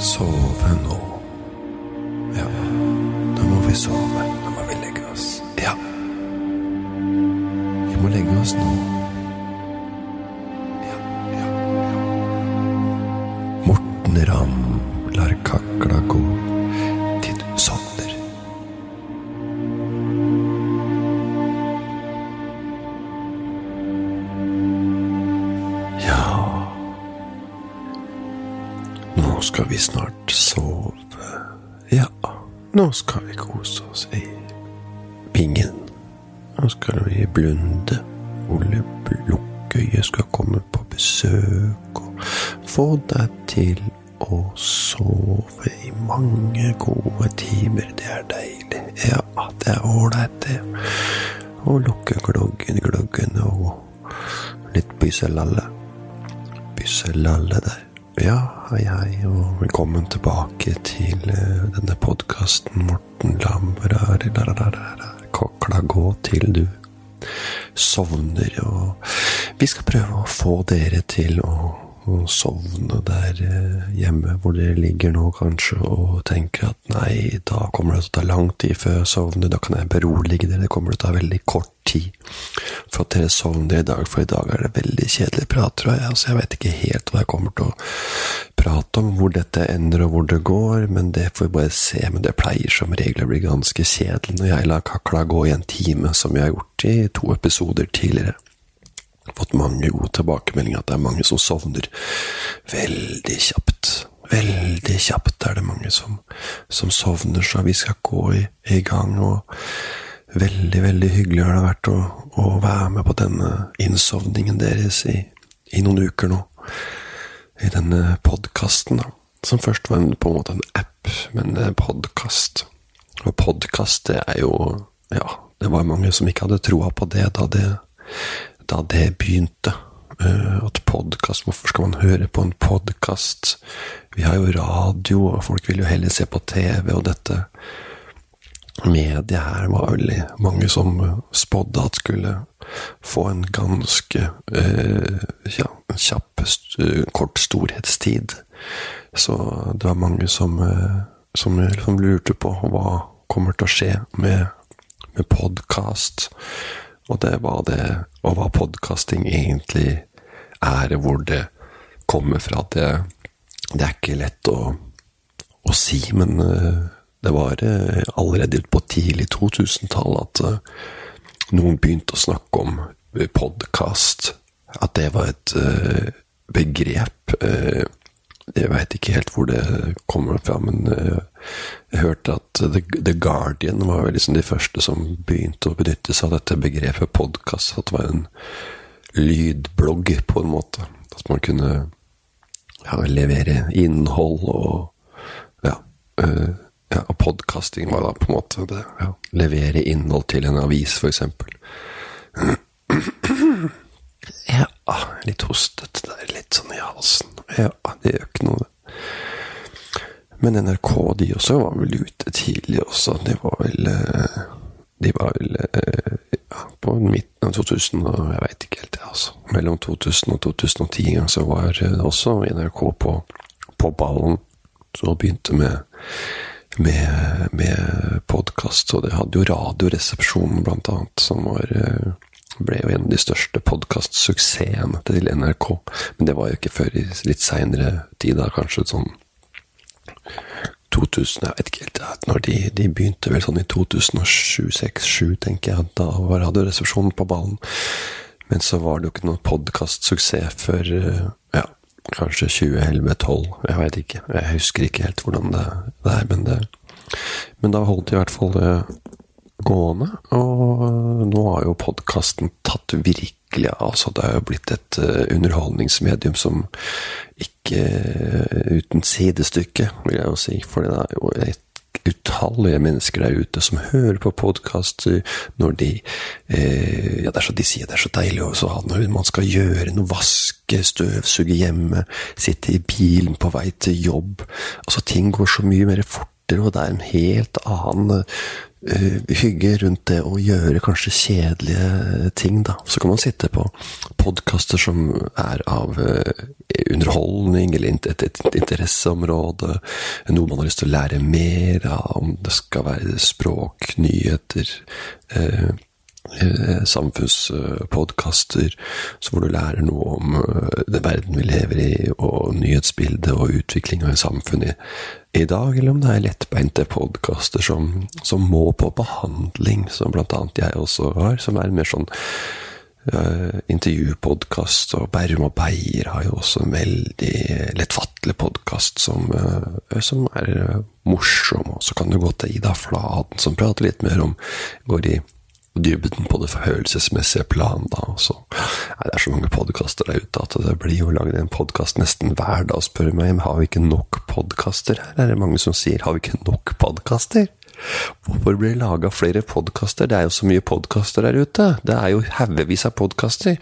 sove nå. Vi snart sove. Ja, nå skal vi kose oss i pingen. Nå skal vi blunde. Ole Lukkøye skal komme på besøk og få deg til å sove i mange gode timer. Det er deilig. Ja, det er ålreit, det. Å lukke gloggen, gloggen og litt bysselalle. Bysselalle der. Ja, hei, hei, og velkommen tilbake til eh, denne podkasten Morten Lammer Kokla gå til du sovner, og vi skal prøve å få dere til å, å sovne der eh, hjemme hvor dere ligger nå, kanskje, og tenker at nei, da kommer det til å ta lang tid før jeg sovner, da kan jeg berolige dere, det kommer til å ta veldig kort tid for at dere sovner i dag, for i dag er det veldig kjedelig prat, tror jeg. Altså, jeg vet ikke helt hva jeg kommer til å prate om, hvor dette ender og hvor det går, men det får vi bare se. Men det pleier som regel å bli ganske kjedelig når jeg lar kakla gå i en time, som jeg har gjort i to episoder tidligere. Fått mange gode tilbakemeldinger at det er mange som sovner veldig kjapt. Veldig kjapt er det mange som, som sovner, så vi skal gå i, i gang. og Veldig, veldig hyggelig har det vært å, å være med på denne innsovningen deres i, i noen uker nå. I denne podkasten, da. Som først var en, på en måte en app, men en podkast. Og podkast, det er jo Ja, det var mange som ikke hadde troa på det da det, da det begynte. Uh, at podkast Hvorfor skal man høre på en podkast? Vi har jo radio, og folk vil jo heller se på TV, og dette mediet her var veldig mange som spådde at skulle få en ganske eh, ja, kjapp, kort storhetstid. Så det var mange som, eh, som liksom lurte på hva kommer til å skje med, med podkast. Og det var det, og hva podkasting egentlig er, hvor det kommer fra. Det, det er ikke lett å, å si, men eh, det var eh, allerede på tidlig 2000-tall at eh, noen begynte å snakke om podkast. At det var et begrep. Jeg veit ikke helt hvor det kommer fra, men jeg hørte at The Guardian var liksom de første som begynte å benytte seg av dette begrepet podkast. At det var en lydblogg, på en måte. At man kunne ja, levere innhold og ja ja, og podkasting var da på en måte det. Ja. Levere innhold til en avis, eksempel. Ja, litt hostete der, litt sånn i halsen. Ja, det gjør ikke noe. Men NRK, de også var vel ute tidlig også. De var vel eh, De var vel eh, ja, på midten av 2000, og jeg veit ikke helt, det, altså. Mellom 2000 og 2010 så var også NRK på, på ballen. Så begynte med med, med podkast, og det hadde jo Radioresepsjonen, blant annet, som var, eh, ble jo en av de største podkastsuksessene til NRK. Men det var jo ikke før i litt seinere tid, da, kanskje sånn 2000, jeg vet ikke helt når de, de begynte, vel sånn i 2007-2006-2007, tenker jeg. Da var Radioresepsjonen på ballen. Men så var det jo ikke noen podkastsuksess før eh, ja, Kanskje 2011-2012, jeg veit ikke. Jeg husker ikke helt hvordan det, er, men, det, men da holdt i hvert fall det gående. Og nå har jo podkasten tatt virkelig av. Altså, det er jo blitt et uh, underholdningsmedium som ikke uh, uten sidestykke, vil jeg jo si. For det er jo et utallige mennesker der ute som hører på podkaster når de eh, Ja, det er så de sier det er så deilig også når man skal gjøre noe, vaske, støvsuge hjemme, sitte i bilen på vei til jobb Altså, ting går så mye mer fortere, og det er en helt annen hygge rundt det å gjøre kanskje kjedelige ting, da. Så kan man sitte på podkaster som er av uh, underholdning eller et, et, interesseområde, noe man har lyst til å lære mer av, om det skal være språk, nyheter uh, samfunnspodkaster hvor du lærer noe om den verden vi lever i, og nyhetsbildet og utviklinga i samfunnet i dag, eller om det er lettbeinte podkaster som, som, må på behandling, som blant annet jeg også har, som er mer sånn uh, intervjupodkast, og Bærum og Beyer har jo også en veldig lettfattelig podkast som, uh, som, er uh, morsom, og så kan du gå til Ida Fladen, som prater litt mer om går i dybden på det følelsesmessige plan, da. Så, nei, det er så mange podkaster der ute at det blir jo lagd en podkast nesten hver dag, spør meg. Men har vi ikke nok podkaster her? Er det mange som sier har vi ikke nok podkaster? Hvorfor blir det laga flere podkaster? Det er jo så mye podkaster der ute. Det er jo haugevis av podkaster.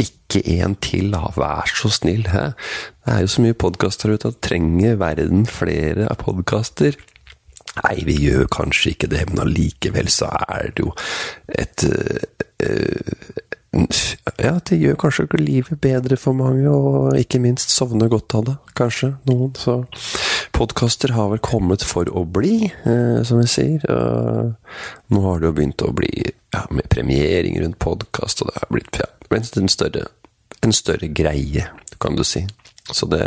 Ikke en til, da. Vær så snill. Hæ? Det er jo så mye podkaster der ute at trenger verden flere podkaster? Nei, vi gjør kanskje ikke det, men allikevel så er det jo et uh, Ja, det gjør kanskje ikke livet bedre for mange, og ikke minst sovner godt av det, kanskje, noen. Så podkaster har vel kommet for å bli, uh, som vi sier. Nå har det jo begynt å bli ja, med premiering rundt podkast, og det har blitt ja, en, større, en større greie, kan du si. Så det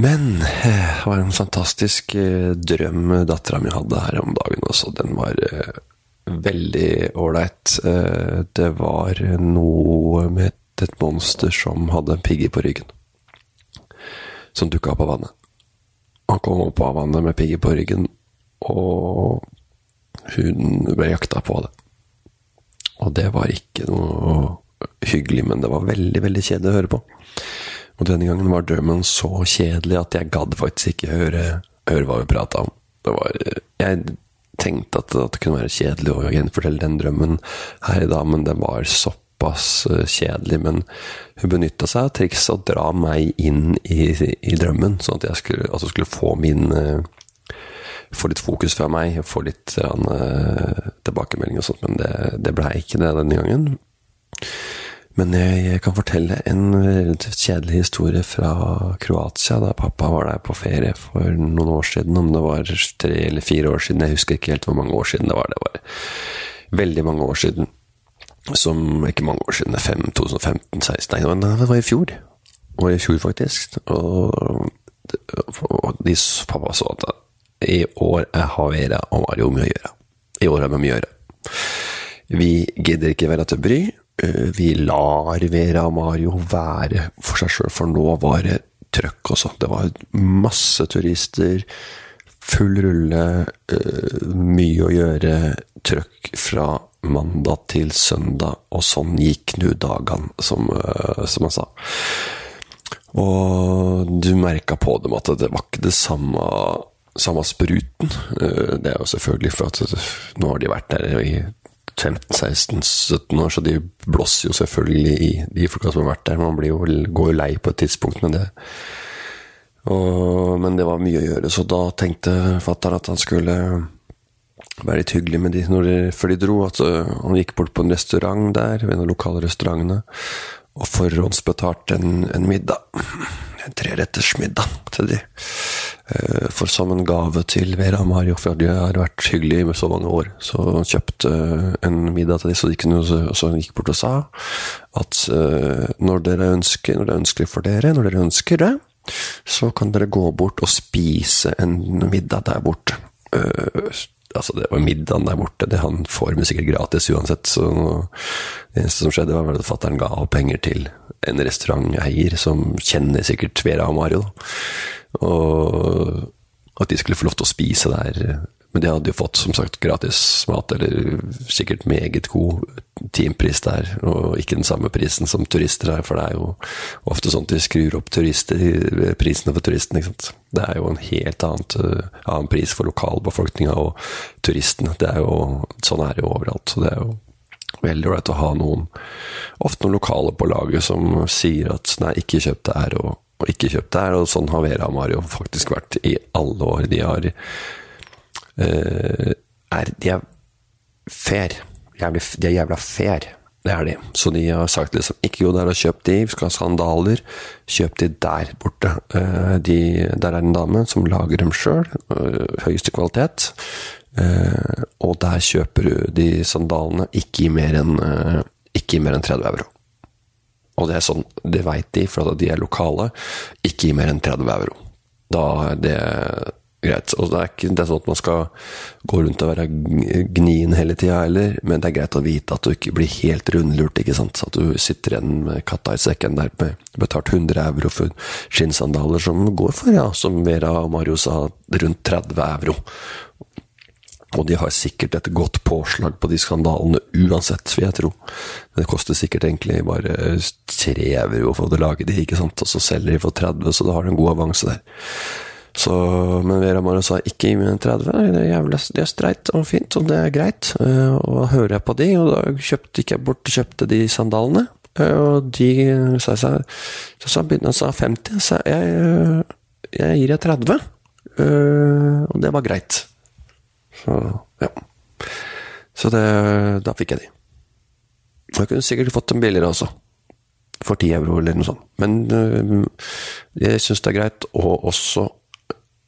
men eh, det var en fantastisk eh, drøm dattera mi hadde her om dagen også. Den var eh, veldig ålreit. Det var noe med et monster som hadde en pigge på ryggen. Som dukka opp av vannet. Han kom opp av vannet med pigge på ryggen, og hun ble jakta på det. Og det var ikke noe hyggelig, men det var veldig, veldig kjedelig å høre på. Og denne gangen var drømmen så kjedelig at jeg gadd faktisk ikke høre, høre hva vi prata om. Var, jeg tenkte at, det kunne være kjedelig å gjenfortelle den drømmen her i dag, men den var såpass eh, kjedelig. Men hun benytta seg av trikset å dra meg inn i, i drømmen, sånn at jeg skulle, altså skulle få min eh, få litt fokus fra meg, få litt uh, tilbakemelding og sånt, men det, det blei ikke det denne gangen. Men jeg kan fortelle en relativt kjedelig historie fra Kroatia, da pappa var der på ferie for noen år siden. Om det var tre eller fire år siden, jeg husker ikke helt hvor mange år siden det var. Det var veldig mange år siden. Som Ikke mange år siden, 2015-2016, Nei, det var i fjor. Det var i fjor, faktisk. Og, og de, pappa så at i år har Vera og Mario mye å gjøre. I år har vi mye å gjøre. Vi gidder ikke være til bry. Eh, vi lar Vera og Mario være for seg sjøl, for nå var det trøkk også. Det var masse turister, full rulle, eh, mye å gjøre, trøkk fra mandag til søndag, og sånn gikk nå dagene, som, eh, som han sa. Og du merka på dem at det var ikke det samme, samme spruten. Det er jo selvfølgelig for at nå har de vært der i 15-16-17 år, så de blåser jo selvfølgelig i de folka som har vært der. Man jo, går jo lei på et tidspunkt med det. Og, men det var mye å gjøre, så da tenkte fatter'n at han skulle være litt hyggelig med de de, før de dro. At han gikk bort på en restaurant der, ved en av lokale restaurantene, og forhåndsbetalte en, en middag. En trerettersmiddag til de. Eh, for som en gave til Vera Mario, for de har vært hyggelige med så mange år, så kjøpte en middag til de, så de kunne også gikk bort og sa at uh, når dere ønsker, når det er ønskelig for dere, når dere ønsker det, så kan dere gå bort og spise en middag der borte. Altså, det var middagen der borte, det han får med sikkert gratis uansett, så det eneste som skjedde, var at fatter'n ga penger til en restauranteier som kjenner sikkert Vera og Mario. Og at de skulle få lov til å spise der. Men de hadde jo fått som sagt gratis mat, eller sikkert meget god teampris der, og ikke den samme prisen som turister her, for det er jo ofte sånn at de skrur opp turister, prisene for turistene. ikke sant? Det er jo en helt annet, uh, annen pris for lokalbefolkninga og turistene. Det er jo, sånn er det jo overalt. så det er jo veldig ålreit å ha noen, ofte noen lokale på laget som sier at nei, ikke kjøp det her, og og ikke det her Og sånn har Vera og Mario faktisk vært i alle år. De har eh, er, De er fair. Jævlig, de er jævla fair. Det er de. Så de har sagt liksom ikke gå der og kjøp de, vi skal ha sandaler. Kjøp de der borte. Eh, de, der er en dame som lager dem sjøl. Eh, høyeste kvalitet. Eh, og der kjøper du de sandalene ikke i mer enn ikke mer enn 30 euro. Og det er sånn, det veit de, for at de er lokale. Ikke i mer enn 30 euro. Da er det greit. Og det er ikke det er sånn at man skal gå rundt og være gnien hele tida heller, men det er greit å vite at du ikke blir helt rundlurt, ikke sant. At du sitter igjen med katta i sekken der med betalt 100 euro for skinnsandaler som går for, ja, som Vera og Mario sa, rundt 30 euro. Og de har sikkert et godt påslag på de skandalene uansett, vil jeg tro. Det koster sikkert egentlig bare tre euro for å lage de, ikke sant, og så selger de for 30, så da har du en god avanse der. Så, men Vera Mara sa ikke gi meg 30. Det er, jævlig, det er streit og fint, og det er greit. Eh, og da hører jeg på de, og da kjøpte, ikke jeg bort og kjøpte de sandalene. Eh, og de sa seg Så sa han sa 50, så jeg, eh, jeg gir deg 30. Og det var greit. Så ja. Så det, da fikk jeg de. Jeg kunne sikkert fått dem billigere også. For 10 euro eller noe sånt. Men jeg syns det er greit å også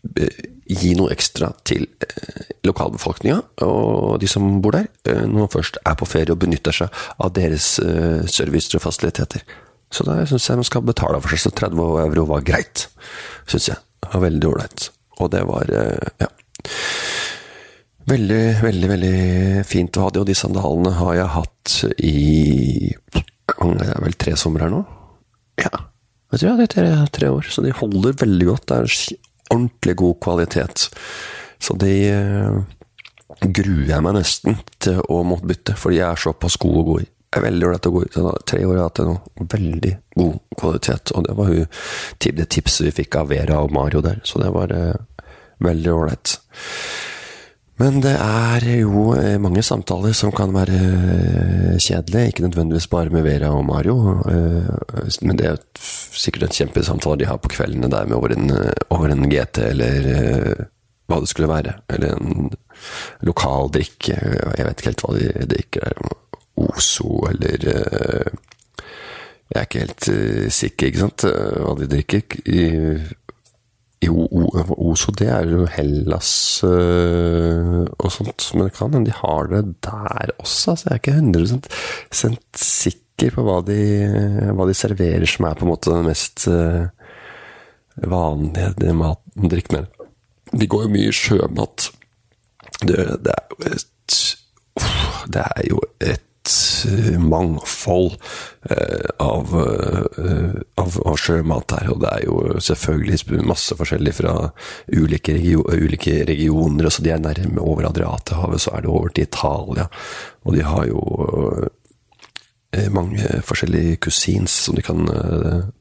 gi noe ekstra til eh, lokalbefolkninga og de som bor der, eh, når man først er på ferie og benytter seg av deres eh, servicer og fasiliteter. Så da syns jeg man skal betale for seg, så 30 euro var greit, syns jeg. Det var veldig ålreit. Og det var, ja Veldig, veldig, veldig fint å ha det, og de sandalene har jeg hatt i Det er vel tre somre her nå? Ja. Jeg tror det er tre, tre år, så de holder veldig godt. Det er ordentlig god kvalitet. Så de uh, gruer jeg meg nesten til å måtte bytte, fordi jeg er såpass god å gå i. Jeg er veldig ålreit å gå i. Så tre år har jeg hatt nå. veldig god kvalitet. Og det var jo det tipset vi fikk av Vera og Mario der, så det var uh, veldig ålreit. Men det er jo eh, mange samtaler som kan være eh, kjedelige, ikke nødvendigvis bare med Vera og Mario. Eh, men det er sikkert en kjempesamtale de har på kveldene der med over en, over en GT, eller hva det skulle være. Eller en lokal drikk. Jeg vet ikke helt hva de drikker. Ozo, eller Jeg er ikke helt sikker, ikke sant, hva de drikker. Jo, Oso det er jo Hellas øh, og sånt, men det kan hende de har det der også. Altså, jeg er ikke 100 sikker på hva de, hva de, serverer som er på en måte den mest øh, vanlige maten drikkene. De går jo mye sjømat. Det, det, er jo et Det er jo et mangfold eh, av, eh, av, av, sjømat her. Og det er jo selvfølgelig masse forskjellig fra ulike, regio ulike regioner. Altså de er nærme over Adriaterhavet, så er det over til Italia. Og de har jo mange forskjellige kusins som de kan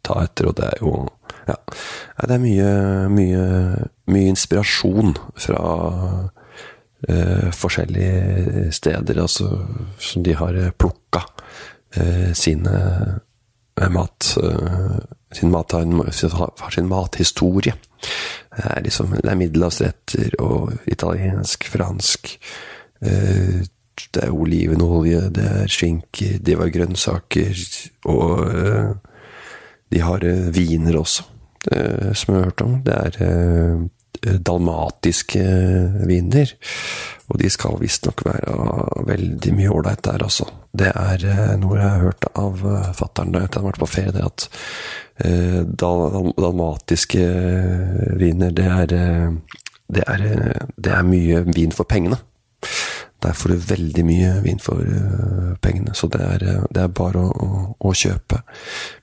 ta etter, og det er jo Ja. Det er mye, mye, mye inspirasjon fra eh, forskjellige steder altså, som de har eh, plukka eh, sine eh, mat eh, sin mat har, sin mathistorie. Det er, liksom, det er middelhavsretter og italiensk, fransk. Eh, det er olivenolje, det er skinker, det var grønnsaker, og de har viner også, som jeg har hørt om. Det er Eh, dalmatiske viner. Og de skal visstnok være veldig mye ålreit der, altså. Det er eh, noe jeg har hørt av eh, fattern da jeg har vært på ferie, det at dal dalmatiske viner, det er, det er, det er mye vin for pengene. Der får du veldig mye vin for pengene, så det er, det er bare å, å, å, kjøpe.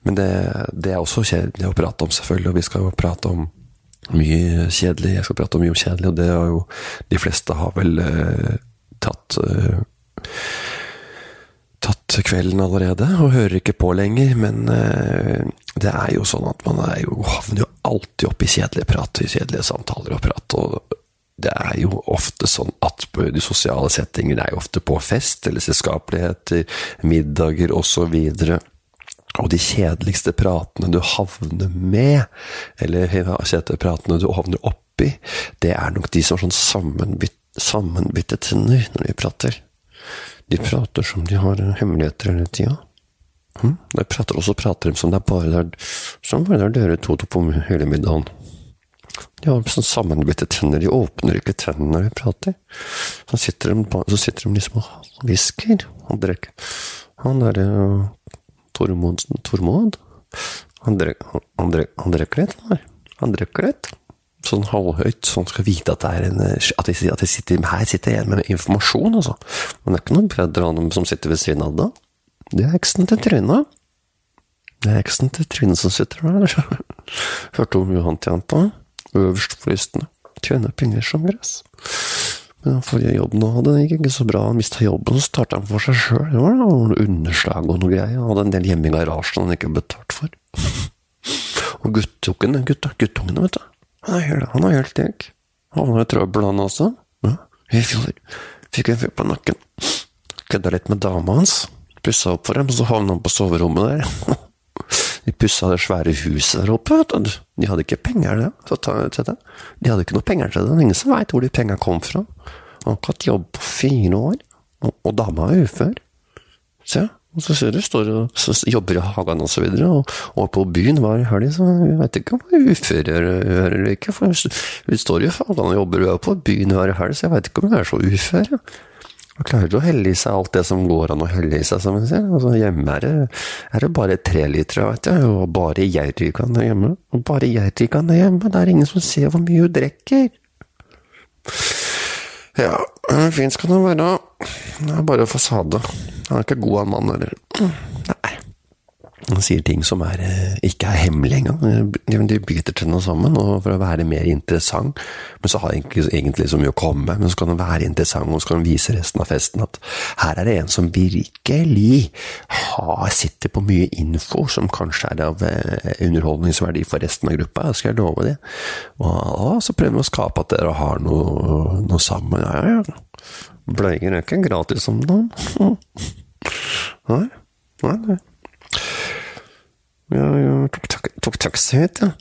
Men det, det, er også kjedelig å prate om, selvfølgelig, og vi skal jo prate om mye kjedelig. Jeg skal prate mye om kjedelig, og det har jo De fleste har vel eh, tatt eh, Tatt kvelden allerede, og hører ikke på lenger. Men eh, det er jo sånn at man er jo, havner jo alltid opp i kjedelige prat, i kjedelige samtaler og prat. og det er jo ofte sånn at de sosiale settingene er jo ofte på fest, eller selskapeligheter, middager osv. Og, så Og de kjedeligste pratene du havner med, eller kjedeligste pratene du havner oppi, det er nok de som har sånn sammenbitt, tenner når de prater. De prater som de har hemmeligheter hele tida. Hm? De prater også prater de som det er bare der, som bare der dere to tok på hele middagen. De har sånn sammenbitte tenner, de åpner ikke tennene når de prater. Så sitter de, så sitter de liksom og hvisker og drikker. Han derre Tormodsen Tormod han, han, han drikker litt, han. Han drikker litt. Sånn halvhøyt, så han skal vite at en At jeg, at jeg sitter, her sitter jeg med informasjon, altså. Men det er ikke noen bedre dem som sitter ved siden av da. Det er eksen til Trine. Det er eksen til Trine som sitter der. Hørte om Johan tjente? Øverst på listene. Tjener penger som gress. Men den forrige jobben hadde det gikk ikke så bra. Han mista jobben, så starta han for seg sjøl. Det var noe underslag og noe greier. Han hadde en del hjemme i garasjen han ikke betalt for. og guttungen, gutta, guttungene, vet du. Han er helt, han er helt lik. Han har trøbbel, han også. Ja, I fjor fikk en fyr på nakken. Kødda litt med dama hans. Pussa opp for dem, så havna han på soverommet der. De pussa det svære huset der oppe, vet du. De hadde ikke penger til det. De hadde ikke noe penger til det. Ingen som veit hvor de penga kom fra. Han har ikke hatt jobb på fire år, og, og dama er ufør. Se, og så ser du står og så jobber i hagen og så og, og på byen hver helg, så vi veit ikke om hun er ufør eller ikke, for hun står jo i hagen og jobber på byen hver helg, så jeg veit ikke om hun er så ufør. Ja. Man klarer å helle i seg alt det som går an å helle i seg, som man sier. Altså, hjemme er det, er det bare tre liter, vet du og bare jerrycan det hjemme. Og bare jerrycan det hjemme, det er ingen som ser hvor mye hun drikker. Ja, fint skal det være. Det er bare fasade. Han er ikke god av mann, eller? Nei. Han sier ting som er, eh, ikke er hemmelig engang. De biter noe sammen for å være mer interessant. Men så har han ikke egentlig så mye å komme med. Men så kan han være interessant, og så kan han vise resten av festen at her er det en som virkelig har, sitter på mye info som kanskje er av eh, underholdningsverdi for resten av gruppa. Jeg skal love det. Og så prøver vi å skape at dere har noe, noe sammen. Ja, ja. Bleier er ikke gratis om dagen. Nei, nei, nei. Ja, ja, tok, tok taxi hit, ja.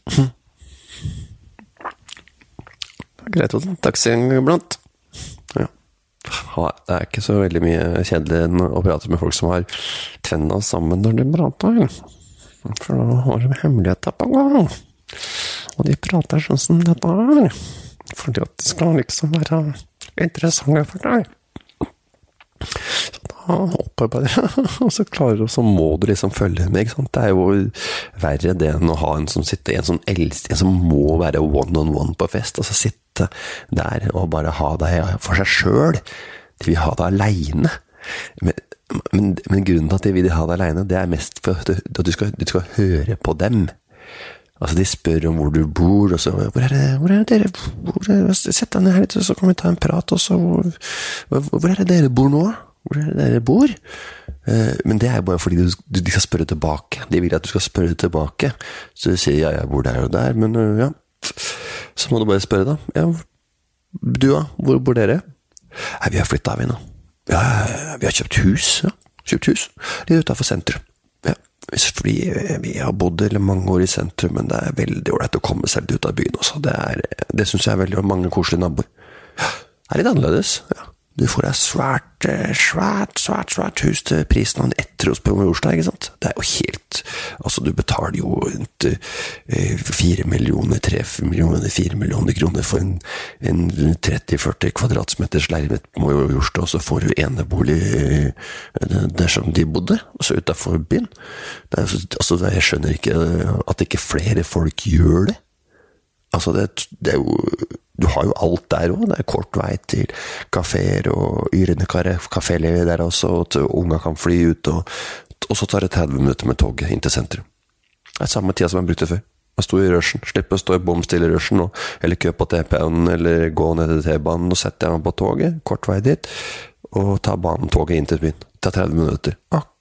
Det er greit å ta taxi iblant. Ja. Det er ikke så veldig mye kjedelig å prate med folk som har tenna sammen når de prater. For da har de hemmeligheter på gang. Og de prater sånn som dette her. Fordi at de skal liksom være interessante for deg opparbeider og så klarer du, så må du liksom følge med. ikke sant? Det er jo verre det enn å ha en som sitter, en, som eldst, en som må være one on one på fest. Altså sitte der og bare ha deg for seg sjøl. De vil ha deg aleine. Men, men, men, grunnen til at de vil ha deg aleine, det er mest for at du, skal, du skal høre på dem. Altså, de spør om hvor du bor, og så Hvor er det, hvor er det dere er, Sett deg ned her litt, så kan vi ta en prat, og så hvor, hvor er det dere bor nå? Hvor er det dere bor? Eh, men det er bare fordi de skal spørre tilbake. De vil at du skal spørre tilbake. Så du sier ja, jeg bor der og der, men eh, ja. Så må du bare spørre, da. Ja, du, da? Hvor bor dere? Nei, vi har flytta, vi nå. Ja, vi har kjøpt hus. Ja, kjøpt hus. Litt utafor sentrum. Ja, fordi vi har bodd mange år i sentrum, men det er veldig ålreit å komme seg litt ut av byen også. Det, er, det syns jeg er veldig mange koselige naboer. Det er litt annerledes. ja. Du får deg svært, eh, svært, svært svært hus til prisen av en ettrost på Majorstua, ikke sant? Det er jo helt Altså, du betaler jo rundt fire millioner, tre millioner, fire millioner kroner for en, en 30-40 kvadratmeters leilighet på Majorstua, og så får du enebolig eh, der som de bodde, altså utafor byen. Er, altså, jeg skjønner ikke at ikke flere folk gjør det. Altså, det, det er jo Du har jo alt der òg. Det er kort vei til kafeer og yrende kaféliv der også, og unga kan fly ut. Og, og, så tar det 30 minutter med toget inn til sentrum. Det er samme tida som jeg brukte før. Jeg sto i rushen. Slipper å stå i bom stille rushen, eller kø på TP-en, eller gå ned til T-banen. og setter jeg meg på toget, kort vei dit, og tar banen toget inn til byen. Det tar 30 minutter. akkurat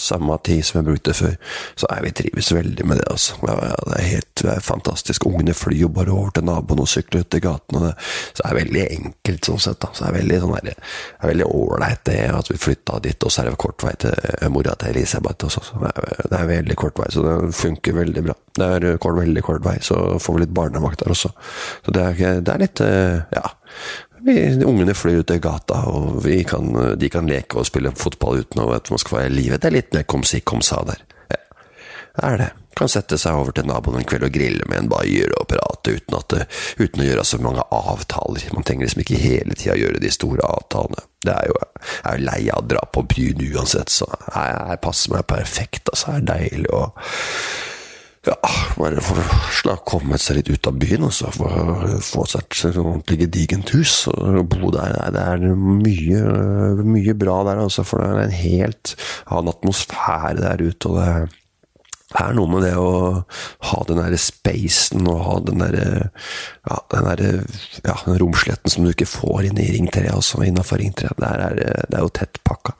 samme tid som jeg brukte før. Så jeg vi trives veldig med det, altså. Ja, det er helt det er fantastisk. Ungene flyr jo bare over til naboen og sykler ut i gaten. Så det er veldig enkelt sånn sett. da. Så det er veldig sånn det ålreit det at vi flytta dit, og så er det kort vei til mora til Elisabeth også. Så det er, det er veldig kort vei, så det funker veldig bra. Det er kort, veldig kort vei, så får vi litt barnevakt der også. Så det er, det er litt Ja. Ungene flyr ut i gata, og kan, de kan leke og spille fotball uten at man skal være i livet. Det er litt mer komsi komsa der. Ja, det er det. Kan sette seg over til naboen en kveld og grille med en bayer og prate uten, at, uten å gjøre så mange avtaler. Man trenger liksom ikke hele tida gjøre de store avtalene. Det er jo, jeg er jo lei av å dra på byen uansett, så jeg, jeg passer meg perfekt. Altså, det er deilig å ja, bare for å komme seg litt ut av byen, og så få, seg et ordentlig gedigent hus og bo der. Det er mye, mye bra der, altså, for det er en helt annen atmosfære der ute. og det er det er noe med det å ha den derre spacen og ha den derre ja, den der, ja, romsligheten som du ikke får inn i Ring 3, også innafor Ring 3. Det er, det er jo tettpakka.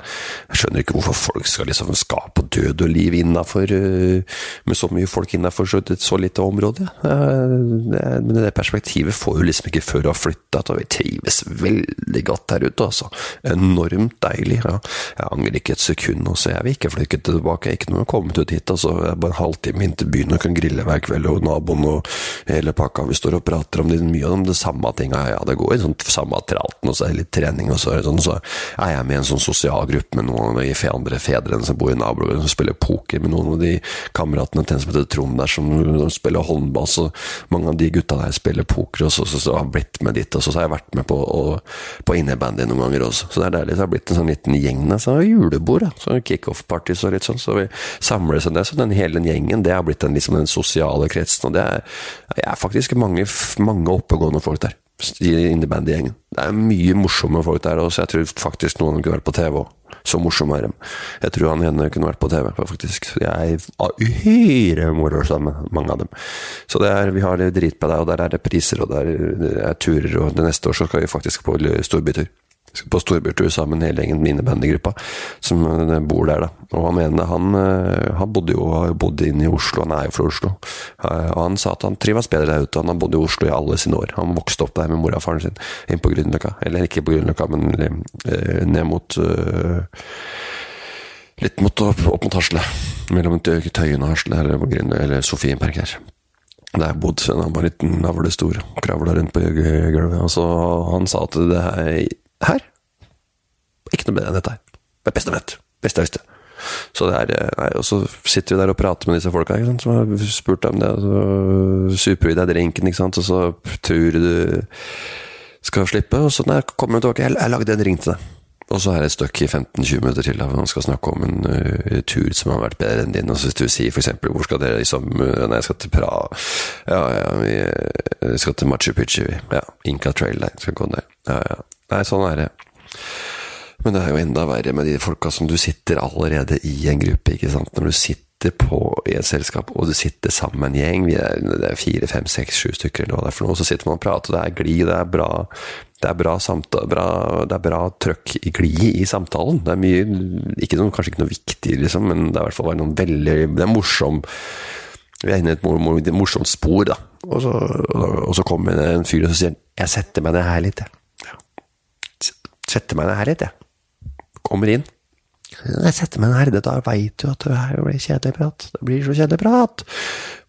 Jeg skjønner ikke hvorfor folk skal liksom skape død og liv innafor uh, med så mye folk innafor så, så lite område. Det, men det perspektivet får du liksom ikke før du har flytta, og vi trives veldig godt der ute, altså. Enormt deilig. Ja. Jeg angrer ikke et sekund, også. jeg vil ikke flytte tilbake. Ikke noe kommet ut hit, altså. Bare en halvtime inn til byen og kan grille hver kveld, og naboen og hele pakka. Vi står og prater om det, mye om det samme tinga. Ja, det går i sånn samme tralten, og så er det litt trening, og så er sånn. Så er jeg med i en sånn sosial gruppe med noen av de andre fedrene som bor i nabolaget, som spiller poker med noen av de kameratene til en som heter Trond der, som spiller håndball. Så mange av de gutta der spiller poker, og så, så, så har jeg blitt med dit. Og så, så har jeg vært med på, og, på innebandy noen ganger også. Så det er deilig. Så har jeg blitt en sånn liten gjeng der. Så julebord, da. Så kickoff-party og litt sånn. Så vi samles en det. Så den hele den gjengen, det har blitt den, liksom, den sosiale kretsen. Og det er, det er faktisk mange, mange oppegående folk der. I innebandygjengen. Det er mye morsomme folk der, så jeg tror faktisk noen kunne vært på TV òg. Så morsomme er de. Jeg tror han henne kunne vært på TV, faktisk. De er uhyre moro sammen, mange av dem. Så er, vi har det dritbra der, og der er det priser, og der er turer, og det neste år så skal vi faktisk på storbytur på storbytur sammen, hele gjengen minibandygruppa som eh, bor der, da. Og han ene, han, eh, han bodde jo bodde inne i Oslo, han er jo fra Oslo. Eh, og han sa at han trives bedre der ute, han har bodd i Oslo i alle sine år. Han vokste opp der med mora og faren sin, inn på Grünerløkka. Eller ikke på Grünerløkka, men ned mot Litt mot, opp, mot Hasle. Mellom Tøyen og Hasle, eller, eller Sofienberg her. Der bodde han var en liten navlestor, kravla rundt på gulvet. Og så han sa at det her her Ikke noe bedre enn dette her. Det er beste jeg vet. Beste jeg visste. Så det er, nei, og så sitter vi der og prater med disse folka sant, som har spurt om det, og så super vi deg drinken, ikke sant, og så tror du skal slippe, og så nei, kommer du tilbake, jeg, jeg lagde en ring til deg. Og så er det et støkk i 15-20 minutter til, hvor man skal snakke om en uh, tur som har vært bedre enn din. Og så hvis du sier eksempel hvor skal dere liksom uh, Nei, jeg skal til Praha. Ja, ja, vi skal til Machu Picchu, Ja, Inca Trail der. Skal gå der. Ja, ja. Nei, sånn er det. Men det er jo enda verre med de folka som du sitter allerede i en gruppe, ikke sant. Når du sitter på i et selskap, og du sitter sammen med en gjeng, vi er, det er fire, fem, seks, sju stykker, eller hva det er for noe, så sitter man og prater, og det er glid, det er bra det er bra, bra, bra trøkk i glid i samtalen. Det er mye, ikke noe, kanskje ikke noe viktig, liksom, men det er i hvert fall noen veldig Det er morsom Vi er inne i et morsomt spor, da. Og så, og så kommer det en fyr og sier 'Jeg setter meg ned her litt', jeg setter meg ned her litt, jeg. Kommer inn. Jeg setter meg ned da veit du at det her blir kjedelig prat. Det blir så kjedelig prat.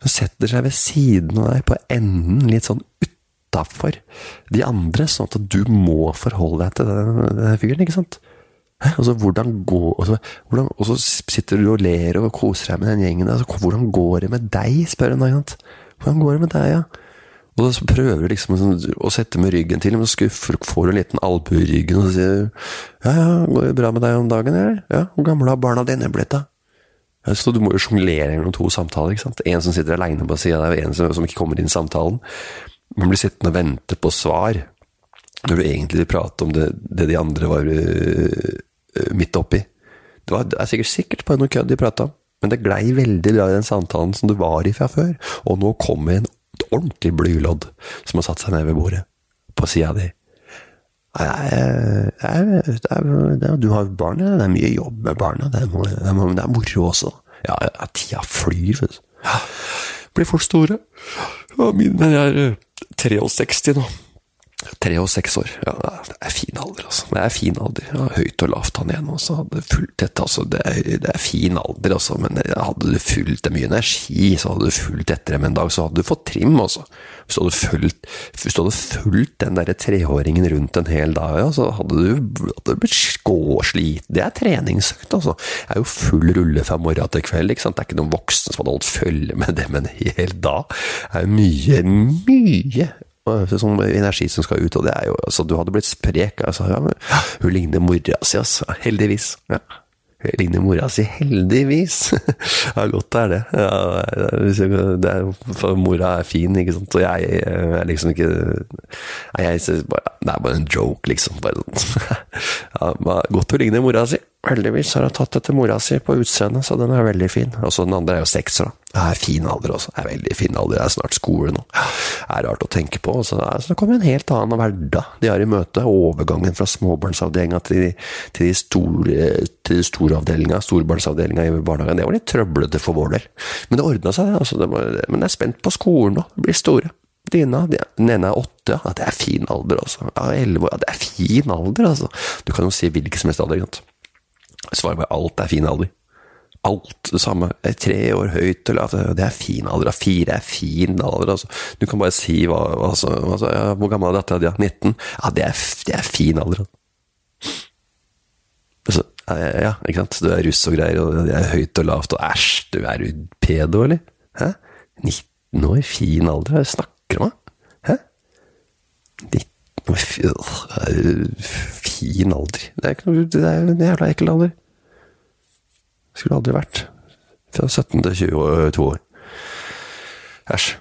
Hun setter seg ved siden av deg, på enden, litt sånn utafor de andre, sånn at du må forholde deg til den, den fyren, ikke sant? Altså, hvordan går, altså, hvordan, og så sitter du og ler og koser deg med den gjengen. Altså, hvordan går det med deg, spør hun. Hvordan går det med deg, ja? Og så prøver du liksom å sette med ryggen til, men så får en liten albue i ryggen og sier ja, ja, går det bra med deg om dagen, eller? Ja, hvor gamle har barna dine blitt, da? Ja, så du må jo sjonglere mellom to samtaler, ikke sant. En som sitter aleine på sida der, og en som, som, ikke kommer inn i samtalen. Man blir sittende og vente på svar, når du egentlig vil prate om det, det de andre var uh, midt oppi. Det, var, det er sikkert sikkert bare noe kødd de prata om, men det glei veldig bra i den samtalen som du var i fra før, og nå kommer en ordentlig blylodd som har satt seg ned ved bordet, på sida di. Du har jo barn. Det er mye jobb med barna. Det er, det er, det er moro også. Ja, tida flyr, vet du. Blir fort store. Min er eh, 63 nå. Tre og seks år. Ja, det er fin alder, altså. Det er fin alder. Ja, høyt og lavt han igjen også. Hadde fulgt dette, altså. Det er, det er fin alder, altså. Men hadde du fulgt det mye energi, så hadde du fulgt etter dem en dag, så hadde du fått trim, altså. Hvis du hadde fulgt, du hadde fulgt den derre treåringen rundt en hel dag, ja, så hadde du, hadde du blitt skåsliten. Det er treningsøkt, altså. Jeg er jo full rulle fra morgen til kveld, ikke sant. Det er ikke noen voksne som hadde holdt følge med dem en hel dag. Det er mye, mye sånn energi som skal ut, og det er jo altså, Du hadde blitt sprek. Altså, ja, men, hun ligner mora si, altså. Heldigvis. Ja. Hun ligner mora si, heldigvis. ja, godt er det. Ja, det er- er, for mora er fin, ikke sant, og jeg er liksom ikke jeg, jeg bare, Det er bare en joke, liksom. Bare, sånn. ja, godt hun ligner mora si. Heldigvis har hun tatt etter mora si på utseendet, så den er veldig fin. Og så den andre er jo sekser, da. Det er fin alder også. Det er veldig fin alder. Det er snart skole nå. Det er rart å tenke på. Så, så det kommer en helt annen hverdag de har i møte. Overgangen fra småbarnsavdelinga til, til de store, til de store storbarnsavdelinga i barnehagen. Det var litt trøblete for vår del. Men det ordna seg. Altså, det var, men jeg er spent på skolen nå. De blir store. Dina, den ene er åtte, ja. Det er fin alder, altså. Ja, elleve år, ja. Det er fin alder, altså. Du kan jo si hvilken som helst alder, ikke. Svaret var alt er fin alder. Alt det samme. Tre år høyt eller lavt, det er fin alder. Fire er fin alder. Altså. Du kan bare si hva, hva, så- hva, så- ja, Hvor gammel er dattera di? Ja, 19? Ja, det er, det er fin alder. Altså, ja, ikke sant. Du er russ og greier, og det er høyt og lavt, og æsj, du er jo pedo, eller? Hæ? 19 år, fin alder, hva snakker du om? Hæ? 19 år, fin alder. Det er, ikke noe, det er en jævla ekkel alder. Skulle aldri vært. Fra 17 til 22 år. Æsj.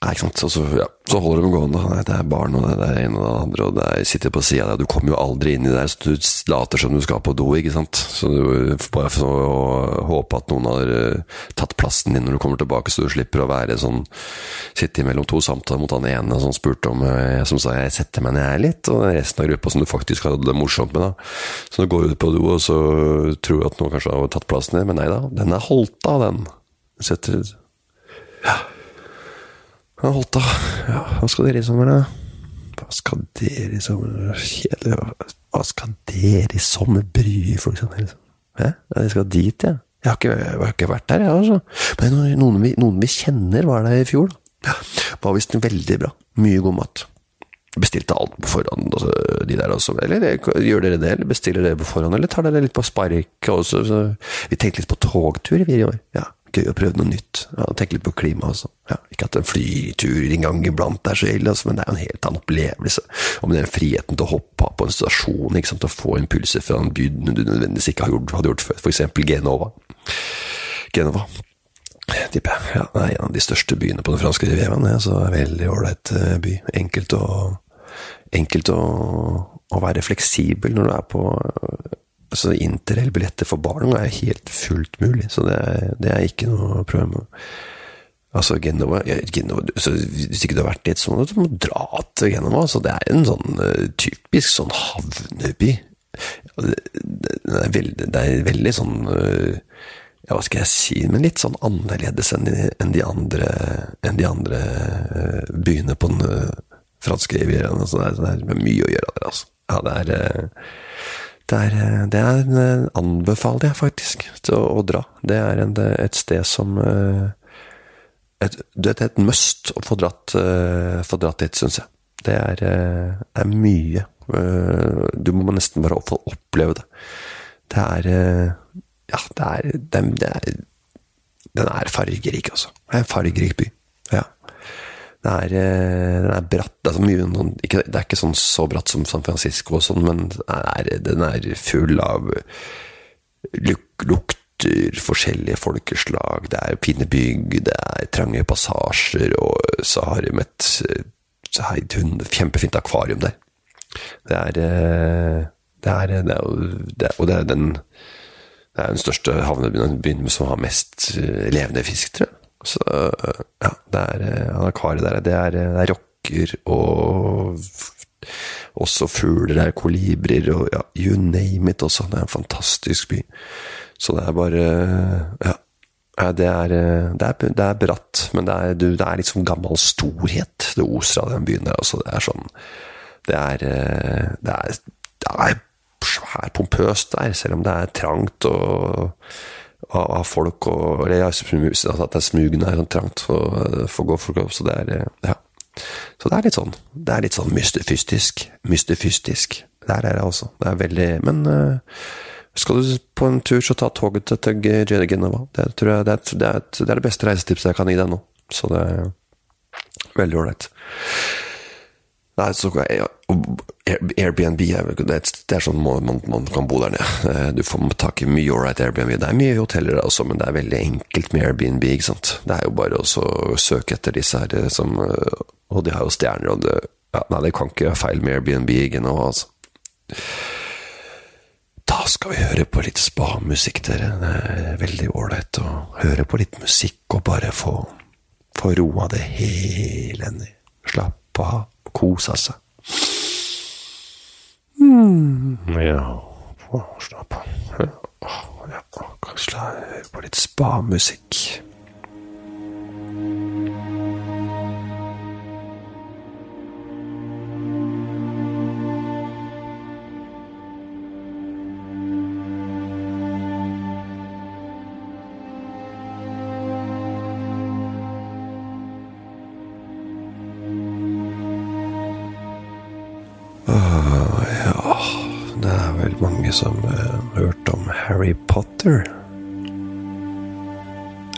Nei, ikke sant. Så, ja, så holder de gående. Nei, Det er barn, og det er en og det andre, og det er, sitter på sida deg. Du kommer jo aldri inn i det så du later som du skal på do, ikke sant. Så du bare får håpe at noen har eh, tatt plassen din når du kommer tilbake, så du slipper å være sånn Sitte mellom to samtaler mot han ene som spurte om eh, Som sa 'jeg setter meg ned litt', og resten av gruppa som du faktisk hadde det morsomt med, da. Så du går ut på do, og så tror du at noen kanskje har tatt plassen din, men nei da, den er holdt av, den. Setter ja, holdt av. Ja, hva skal dere i sommer, da? Hva skal dere i sommer? Kjedelig. hva- skal dere i sommer? Bry folk sånn, liksom. Hæ? Ja, jeg skal dit, ja. Jeg har ikke, jeg har ikke vært der, jeg, altså. Men noen, vi, noen vi kjenner var der i fjor, da. Var visst veldig bra. Mye god mat. Bestilte alt på forhånd, altså, de der også. Eller gjør dere det, eller bestiller dere på forhånd, eller tar dere litt på spark også? Så, vi tenkte litt på togtur vi i år. Ja, gøy å prøve noe nytt. Ja, Tenke litt på klima også. Ja, ikke at en flytur en gang iblant er så ille, altså, men det er jo en helt annen opplevelse. Om den friheten til å hoppe av på en stasjon, ikke sant, å få impulser fra en by du nødvendigvis ikke hadde gjort før, eksempel Genova. Genova. Tipper jeg. Ja, det er en av de største byene på den franske rivieraen. Ja, Så veldig ålreit eh, by. Enkelt å, enkelt å, å være fleksibel når du er på altså Interrail-billetter for barn er helt fullt mulig, så det er, det er ikke noe problem. Altså Genova, ja, Genova Hvis ikke du har vært dit, så må du dra til Genova. Så det er en sånn eh, typisk sånn havneby. Det, det, er veldig, det er veldig sånn eh, ja, hva skal jeg si, men litt sånn annerledes enn de, enn de andre, enn de andre eh, byene på den franske rivieraen. Altså, det, er, mye å gjøre der, altså. Ja, det er det eh, det er eh, anbefaler jeg faktisk å, å dra. Det er en, et sted som eh, et, Det er et must å få dratt, eh, få dratt dit, syns jeg. Det er, eh, er mye. Eh, Du må nesten bare få oppleve det. Det er eh, Ja, det er, det er Den er fargerik, altså. Det er en fargerik by. Det er, eh, den er bratt. Det er, mye, ikke, det er ikke sånn så bratt som San Francisco, og sånn, men er, den er full av luk, lukter, forskjellige folkeslag. Det er fine bygg, det er trange passasjer, og så har de et kjempefint akvarium der. Det er eh, det er, det er, det er, Og det er den det er den største havnebyen som har mest eh, levende fisk, tror jeg. Så eh, ja, det er eh, akvariet der, det er, det er rocker og også fugler der, kolibrier og ja, you name it også. Det er en fantastisk by. Så det er bare Ja. Det er, det, er, det er, bratt, men det er, det er liksom gammel storhet det oser av den byen der. Altså, det er sånn Det er, det er, det er svært pompøst der, selv om det er trangt og av folk og Eller at det er smugende er sånn trangt for, for gå for opp. så det er Ja. Så det er litt sånn Det er litt sånn mystefystisk. Mystefystisk. Der er det altså. Det er veldig Men uh, skal du på en tur, så ta toget til Genova. Det tror jeg det er, det, er, det er det beste reisetipset jeg kan gi deg nå. Så det er veldig ålreit. Nei, så Airbnb det er sånn man, man kan bo der nede. Eh, du får tak i mye ålreit Airbnb. Det er mye hoteller også, men det er veldig enkelt med Airbnb. ikke sant? Det er jo bare å søke etter disse her eh, som eh, Og de har jo stjerner, og det ja, Nei, det kan ikke være feil med Airbnb nå, altså. Da skal vi høre på litt spa-musikk, dere. Det er veldig ålreit å høre på litt musikk og bare få, få roa det hele ned. Slappe av kose seg. Mm, ja Slapp av. Ja, kanskje høre på litt spa-musikk. Potter.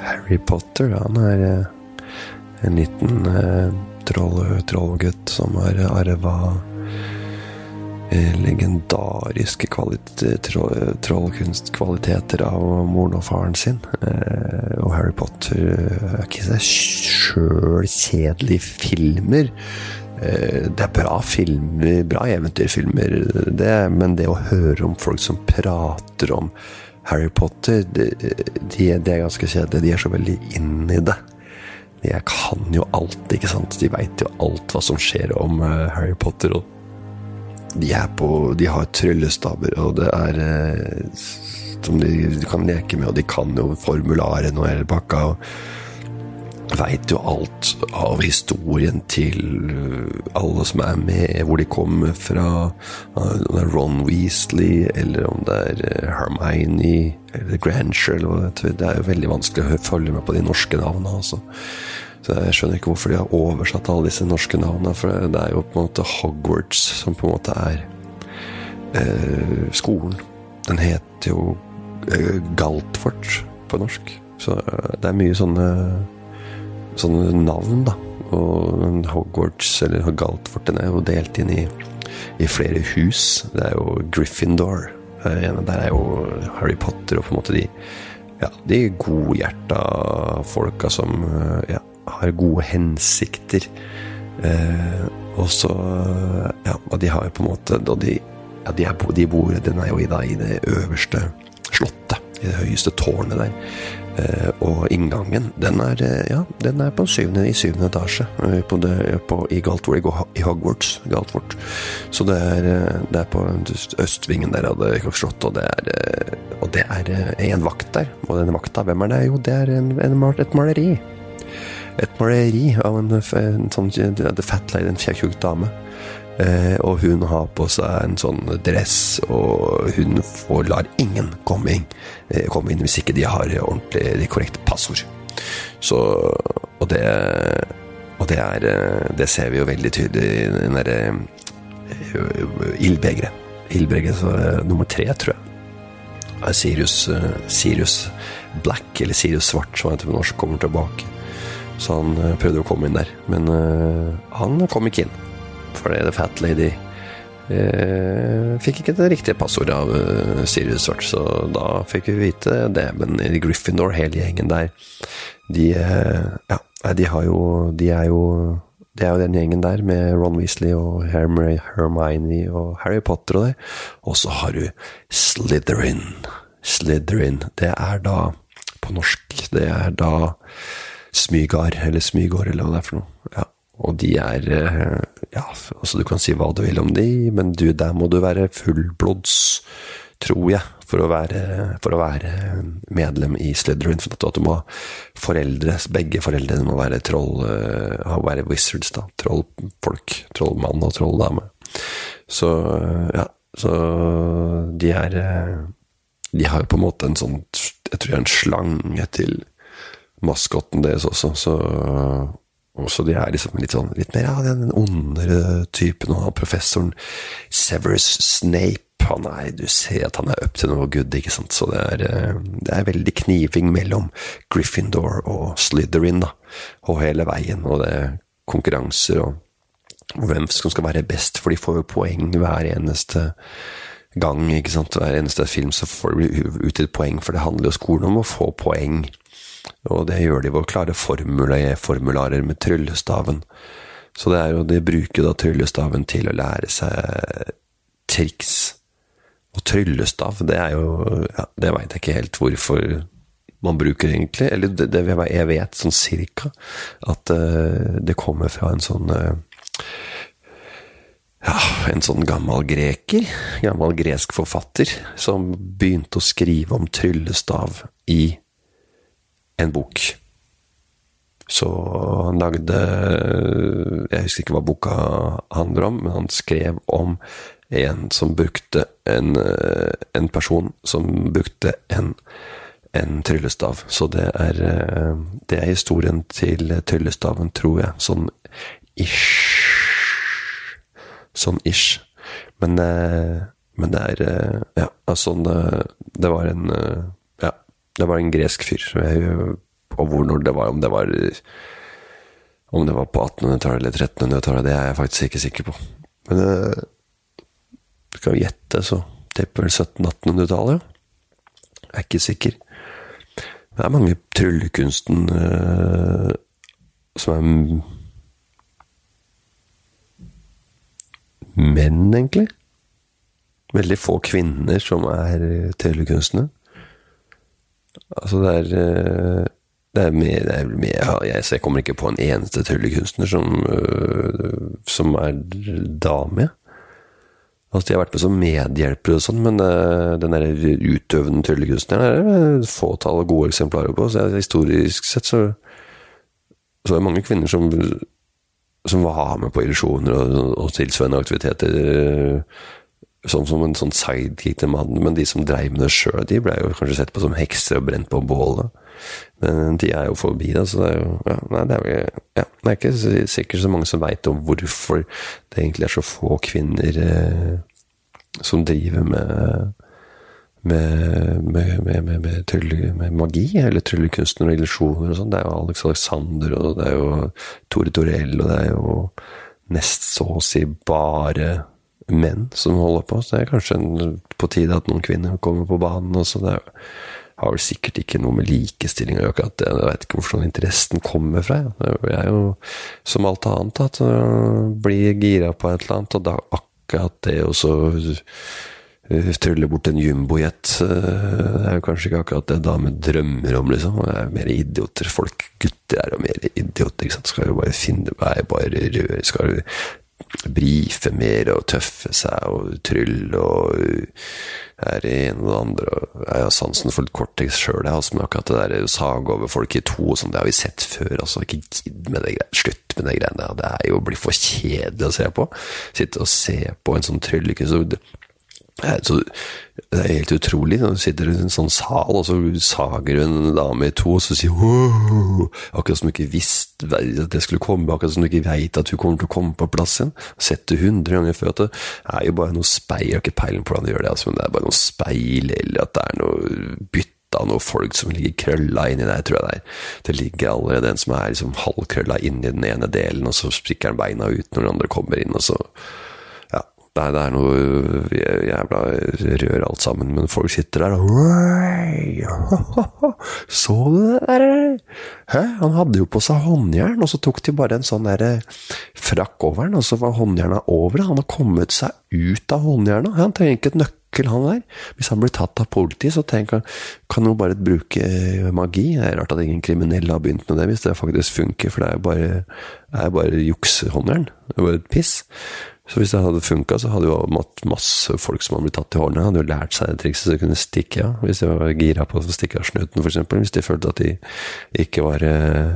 Harry Potter, han er uh, en liten uh, troll, trollgutt som har arva legendariske trollkunstkvaliteter av moren og faren sin. og Harry Potter er ikke seg sjøl kjedelige filmer. Eh, det er bra filmer, bra eventyrfilmer, det, men det å høre om folk som prater om Harry Potter, de, de, de er ganske kjedelige. De er så veldig inn i det. De kan jo alt, ikke sant. De veit jo alt hva som skjer om uh, Harry Potter. Og de er på De har tryllestaver, og det er uh, som de, kan leke med, og de kan jo formularene og hele pakka. og veit jo alt av historien til uh, alle som er med, hvor de kommer fra. Om det er Ron Weasley, eller om det er uh, Hermione, eller Granger eller Det er jo veldig vanskelig å følge med på de norske navnene, altså. Så jeg skjønner ikke hvorfor de har oversatt alle disse norske navnene, for det er jo på en måte Hogwarts som på en måte er eh, skolen. Den heter jo eh, Galtfort på norsk. Så eh, det er mye sånne sånne navn, da. Og Hogwarts, eller Galtforten, er jo delt inn i, i flere hus. Det er jo Gryffindor. Der er jo Harry Potter og på en måte de ja, de godhjerta folka som ja, har gode hensikter. Eh, og så Ja, og de har jo på en måte de, ja, de, er, de bor Den er jo i, da, i det øverste slottet. I det høyeste tårnet der. Eh, og inngangen, den er, eh, ja, den er på syvende, i syvende etasje eh, på det, på, i Galtford, i Hogwarts. Galtford. Så det er, det er på østvingen der av slottet, og det er, og det er en vakt der. Og den vakta, hvem er det? Jo, det er en, en, et maleri. Et maleri av en, en sånn The Fat Lady, en tjukk dame. Eh, og hun har på seg en sånn dress, og hun får, lar ingen komme inn, eh, komme inn hvis ikke de har ordentlig de korrekte passord. Så Og det Og det er eh, Det ser vi jo veldig tydelig i den derre ildbegeret. Ildbegeret nummer tre, tror jeg. Sirius, Sirius Black, eller Sirius Svart, som heter på norsk, kommer tilbake. Så han prøvde å komme inn der, men han kom ikke inn fordi The Fat Lady eh, fikk ikke det riktige passordet av uh, Sirius Svart, så da fikk vi vite det. Men i Gryffindor, hele gjengen der, de eh, Ja, de har jo De er jo det er jo den gjengen der, med Ron Weasley og Hermione og Harry Potter og det. Og så har du Slytherin. Slitherin. Det er da, på norsk, det er da Smygar, eller Smygård, eller hva det er for noe. Ja. Og de er eh, Ja, altså du kan si hva du vil om de, men du, der må du være fullblods, tror jeg, for å være, for å være medlem i Slytherin. For at du må foreldre, begge foreldrene må være troll, uh, være wizards, da. Trollfolk. Trollmann og trolldame. Så ja, så de er De har jo på en måte en sånn Jeg tror det er en slange til maskotten deres også, så også de er liksom litt sånn litt mer ja, den ondere typen. Og professoren Severus Snape han er, Du ser at han er up til noe good, ikke sant. Så det er, eh, det er veldig kniving mellom Gryffindor og Slytherin, da. Og hele veien. Og det er konkurranser og, hvem som skal være best, for de får jo poeng hver eneste gang. ikke sant? Hver eneste film så får de ut et poeng, for det handler jo skolen om å få poeng. Og det gjør de ved å klare formularer, formularer med tryllestaven. Så det er jo, de bruker da tryllestaven til å lære seg triks. Og tryllestav, det er jo ja, Det veit jeg ikke helt hvorfor man bruker, egentlig. Eller det, det jeg vet sånn cirka, at uh, det kommer fra en sånn uh, ja, en sånn gammel greker, gammel gresk forfatter, som begynte å skrive om tryllestav i en bok. Så han lagde Jeg husker ikke hva boka handler om, men han skrev om en som brukte En, en person som brukte en, en tryllestav. Så det er, det er historien til tryllestaven, tror jeg. Sånn ish. Sånn ish. Men, men det er Ja, altså Det var en det var en gresk fyr. Og hvor når det var, om det var Om det var på 1800-tallet eller 1300-tallet, det er jeg faktisk ikke sikker på. Men skal vi gjette, så tipper vel 1700-1800-tallet. Jeg er ikke sikker. Det er mange tryllekunsten uh, som er menn, egentlig. Veldig få kvinner som er tryllekunstnere. Altså, det er eh, det er med, det er mer jeg, jeg, kommer ikke på en eneste tryllekunstner som, øh, som er dame. Altså, de har vært med som medhjelpere og sånn, men øh, den der utøvende tryllekunstneren er det fåtall gode eksemplarer på. Så historisk sett så, så er det mange kvinner som, som var med på illusjoner og, og tilsvarende aktiviteter sånn som en sånn sidekick til mannen, men de som dreiv med det sjøl, de ble jo kanskje sett på som hekser og brent på bålet. Men de er jo forbi det, så det er jo ja, Nei, det er, jo, ja, det er ikke sikkert så mange som veit om hvorfor det egentlig er så få kvinner eh, som driver med med, med, med, med, trylle, med magi, eller tryllekunstner og illusjoner og sånn. Det er jo Alex Alexander, og det er jo Tore Torell, og det er jo nest så å si bare menn som holder på. Så det er kanskje på tide at noen kvinner kommer på banen også. Det har vel sikkert ikke noe med likestilling å gjøre, Jeg vet ikke hvor sånn interessen kommer fra. Jeg er jo som alt annet at blir gira på et eller annet, og da akkurat det også så uh, trylle bort en jumbojet uh, Det er jo kanskje ikke akkurat det damer drømmer om, liksom. Det er mer idioter. Folk, gutter er jo mer idioter, ikke sant. Skal jo bare finne nei, bare røre, skal brife mer og tøffe seg og trylle og er det ene og det andre. Jeg har sansen for litt Cortex sjøl, altså, men akkurat det der sage over folk i to og sånn, det har vi sett før. altså, Ikke gidd med det greiene. Slutt med det greiene. Det er jo blir for kjedelig å se på. Sitte og se på en sånn tryllekunst. Så det er helt utrolig. Du sitter i en sånn sal, og så sager du en dame i to, og så sier hun Akkurat som du ikke visste at det skulle komme, akkurat som du ikke veit at hun kommer til å komme på plass igjen. Det hundre ganger. At det er jo bare noe speil. Jeg har ikke peiling på hvordan de gjør det, altså, men det er bare noe speil, eller at det er noe bytte av noen folk som ligger krølla inni der, tror jeg det er. Det ligger allerede en som er liksom halvkrølla inni den ene delen, og så sprikker han beina ut når den andre kommer inn, og så Nei, det er noe jævla rør alt sammen, men folk sitter der og Så du det der? Hæ? Han hadde jo på seg håndjern, og så tok de bare en sånn der eh, frakk over den, og så var håndjerna over. Han har kommet seg ut av håndjerna. Han trenger ikke et nøkkel han der. Hvis han blir tatt av politiet, så tenker han kan jo bare bruke magi. Det er rart at ingen kriminelle har begynt med det, hvis det faktisk funker, for det er jo bare, det er bare juksehåndjern. Det er bare et piss. Så hvis det hadde funka, så hadde jo masse folk som hadde blitt tatt i hårene, hadde jo lært seg det trikset så de kunne stikke av. Hvis de var gira på å stikke av snuten, f.eks. Hvis de følte at de ikke var eh,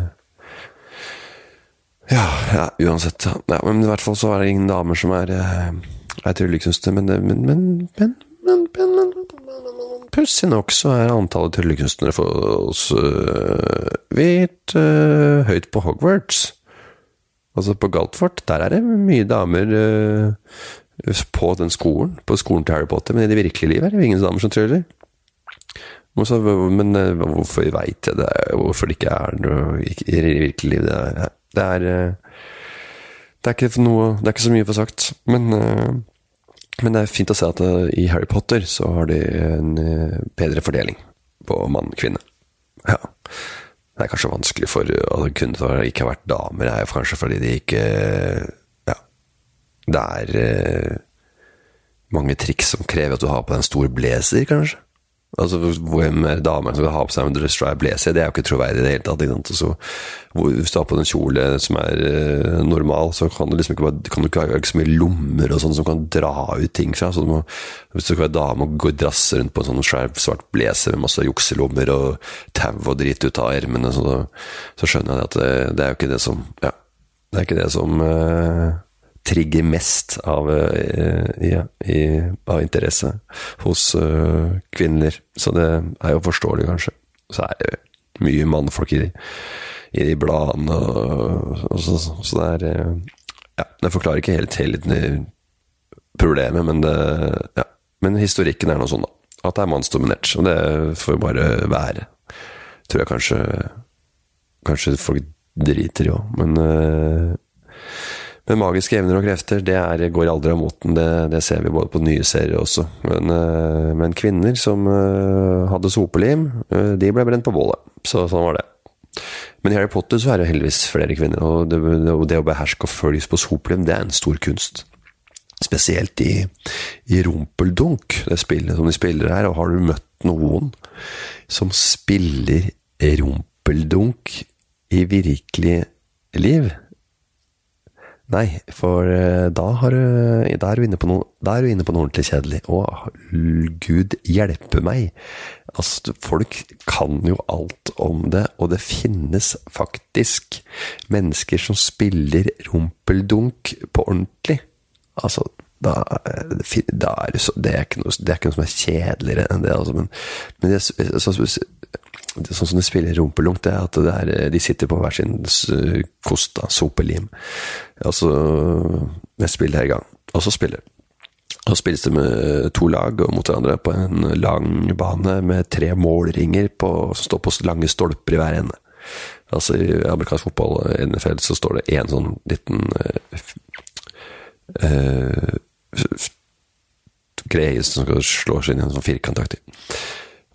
ja, ja, uansett. Ja, men i hvert fall så er det ingen damer som er, eh, er tryllekunstnere. Men, men, men, men, men, men, men pussig nok så er antallet tryllekunstnere for oss uh, vidt uh, høyt på Hogwarts. Altså på Galtfort, der er det mye damer uh, på den skolen, på skolen til Harry Potter, men i det virkelige livet er det ingen damer som tryller. Men hvorfor veit jeg det? Hvorfor det ikke er noe i det virkelige livet? Det er, det er, det er ikke noe Det er ikke så mye for sagt. Men, men det er fint å se at i Harry Potter så har de en bedre fordeling på mann-kvinne. Ja. Det er kanskje vanskelig for alle kunder som ikke har vært damer, er jo kanskje fordi de ikke Ja. Det er mange triks som krever at du har på deg en stor blazer, kanskje. Altså, Hvem er dama som skal ha på seg en dry blazer? Det er jo ikke troverdig i det hele tatt. Ikke så, hvis du har på en kjole som er uh, normal, så kan du liksom ikke, bare, kan du ikke ha så mye lommer og sånn som kan dra ut ting fra. Så du må, hvis du skal være dame og gå drasse rundt på en sånn svær, svart blazer med masse jukselommer og tau og drit ut av ermene, så, så, skjønner jeg at det, det, er jo ikke det som Ja, det er ikke det som uh, trigger mest av, ja, i, av interesse hos uh, kvinner. Så det er jo forståelig, kanskje. Så er det mye mannfolk i, i de bladene, og, og så, så, det er uh, Ja, det forklarer ikke helt, hele problemet, men det Ja. Men historikken er noe sånn, da. At det er mannsdominert. Og det får jo bare være. Tror jeg kanskje Kanskje folk driter i òg, men men magiske evner og krefter, det er, går aldri av moten. Det, det, ser vi både på nye serier også. Men, uh, men kvinner som uh, hadde sopelim, uh, de ble brent på bålet. Så sånn var det. Men i Harry Potter så er det heldigvis flere kvinner, og det, det å beherske og følges på sopelim, det er en stor kunst. Spesielt i, i rumpeldunk, det spillet som de spiller her. Og har du møtt noen som spiller rumpeldunk i virkelig liv? Nei, for uh, da, uh, da, er du inne på noe, er du inne på noe ordentlig kjedelig. Og gud hjelpe meg! Altså, folk kan jo alt om det, og det finnes faktisk mennesker som spiller rumpeldunk på ordentlig. Altså, da, da er det, så, det, er noe, det, er ikke noe, som er kjedeligere enn det, altså. Men, men det, er sånn som de spiller rumpelunk, det er at det er, de sitter på hver sin kost, av sopelim. Altså Jeg spiller her i gang. Og så spiller og spilles det med to lag mot hverandre på en lang bane med tre målringer på, som står på lange stolper i hver ende. Altså I amerikansk fotball, NFL, så står det én sånn liten uh, uh, greie som skal slås inn i en sånn firkantaktig.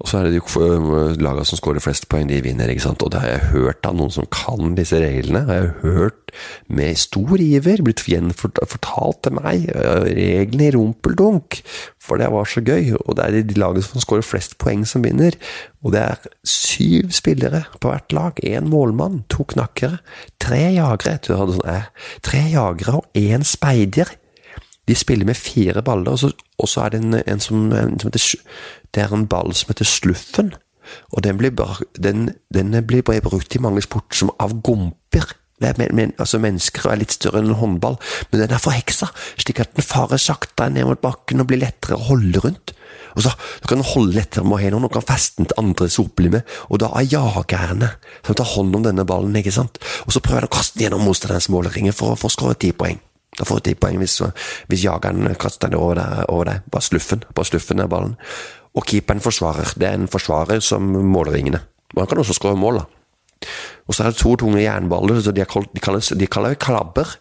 Og så er det de lagene som skårer flest poeng, de vinner, ikke sant. Og det har jeg hørt av noen som kan disse reglene. Har jeg hørt med stor iver, blitt gjenfortalt til meg, øh, reglene i rumpeldunk. For det var så gøy. Og det er de lagene som skårer flest poeng, som vinner. Og det er syv spillere på hvert lag. Én målmann, to knakkere, tre jagere. Du hadde sånn, eh, tre jagere og én speider. De spiller med fire baller, og så, og så er det en, en, som, en, som heter det er en ball som heter Sluffen. Og den blir, den, den blir brukt i mange sport som av gomper. Men, men, altså Mennesker er litt større enn en håndball, men den er forheksa, slik at den farer saktere ned mot bakken og blir lettere å holde rundt. Og så du kan holde lettere med hendene, og og kan feste den til andre sopelimmer, og da er jagerne som tar hånd om denne ballen, ikke sant. Og så prøver de å kaste den gjennom motstanderens målringe for å få skåret ti poeng. Da får du ti poeng hvis, hvis jageren kaster den over deg. Bare sluffen, bare sluffen er ballen. Og keeperen forsvarer. Det er en forsvarer som måler ringene. Man kan også skåre mål, da. Og så er det to tunge jernballer, så de, kalt, de, kalles, de kaller klabber.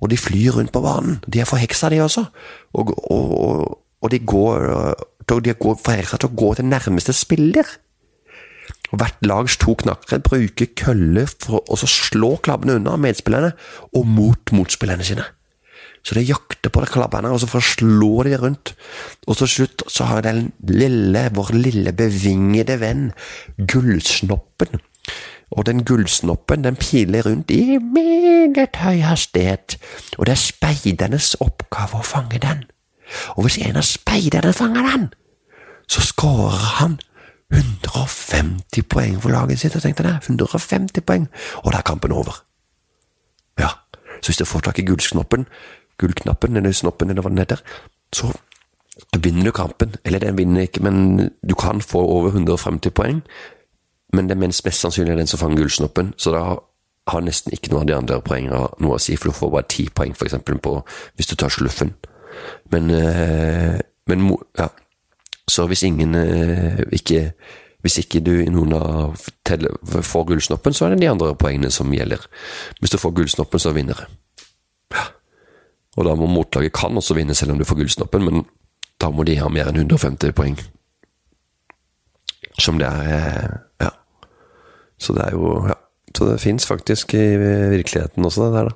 Og de flyr rundt på banen. De er forheksa, de også. Og, og, og de går de er forheksa til å gå til nærmeste spiller. Og Hvert lags to knakkere bruker kølle for å slå klabbene unna medspillerne og mot motspillerne sine. Så de jakter på de klabbene, og så forslår slå de rundt. Og til slutt så har den lille, vår lille bevingede venn, Gullsnoppen. Og den gullsnoppen den piler rundt i meget høy hastighet, og det er speidernes oppgave å fange den. Og hvis en av speiderne fanger den, så skårer han 150 poeng for laget sitt. Og tenkte jeg, 150 poeng, og da er kampen over. Ja, så hvis du får tak i gullknappen, gullknappen, eller snoppen, eller hva den heter, så vinner du kampen. Eller den vinner ikke, men du kan få over 150 poeng. Men det er mest, mest sannsynlig den som fanger gullsnoppen, så da har nesten ikke noen av de andre poengene noe å si, for du får bare ti poeng, for eksempel, på, hvis du tar sluffen. Men, øh, men ja, så hvis ingen eh, ikke hvis ikke du i noen av får gullsnoppen, så er det de andre poengene som gjelder. Hvis du får gullsnoppen, så vinner du. Og da må motlaget kan også vinne selv om du får gullsnoppen, men da må de ha mer enn 150 poeng. Som det er eh, Ja. Så det er jo Ja. Så det fins faktisk i virkeligheten også, det der, da.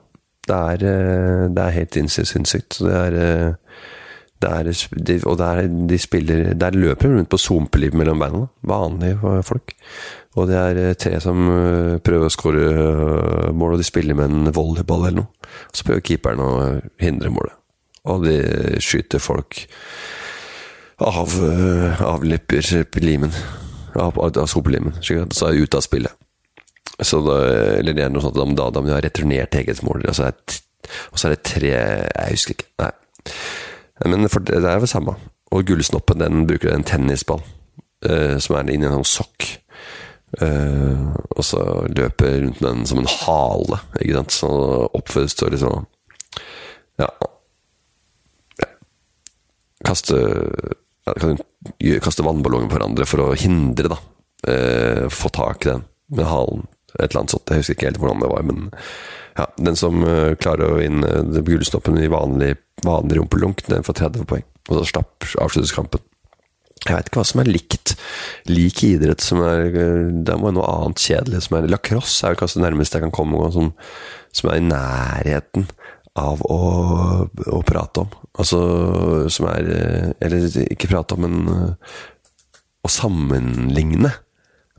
Det er, eh, det er helt sinnssykt. Det er der, de, og der, de spiller, der løper de rundt på sumpeliv mellom beina. Vanlige folk. Og det er eh, tre som eh, prøver å skåre eh, mål, og de spiller med en volleyball eller noe. Så prøver keeperen å hindre målet. Og de skyter folk av, av limen. Av, av sopelimen. Så er de ute av spillet. Så da, eller det er noe sånt da, da de har returnert eget mål. Og så er det tre Jeg husker ikke. Nei. Men det er jo det samme. Og gullsnoppen den bruker en tennisball uh, som er inni en sånn sokk. Uh, og så løper rundt den som en hale, ikke sant. Så oppføres det liksom Ja. ja. Kaste ja, Kaste vannballonger på hverandre for å hindre, da. Uh, få tak i den med halen. Et eller annet sånt. Jeg husker ikke helt hvordan det var, men ja, den som uh, klarer å vinne gullsnoppen i vanlig vanlig rumpelunk, den får 30 poeng. Og så slapp avsluttes kampen. Jeg veit ikke hva som er likt lik idrett som er Det må være noe annet kjedelig som er Lacrosse er kanskje det nærmeste jeg kan komme som, som er i nærheten av å, å, prate om. Altså som er Eller ikke prate om, men å sammenligne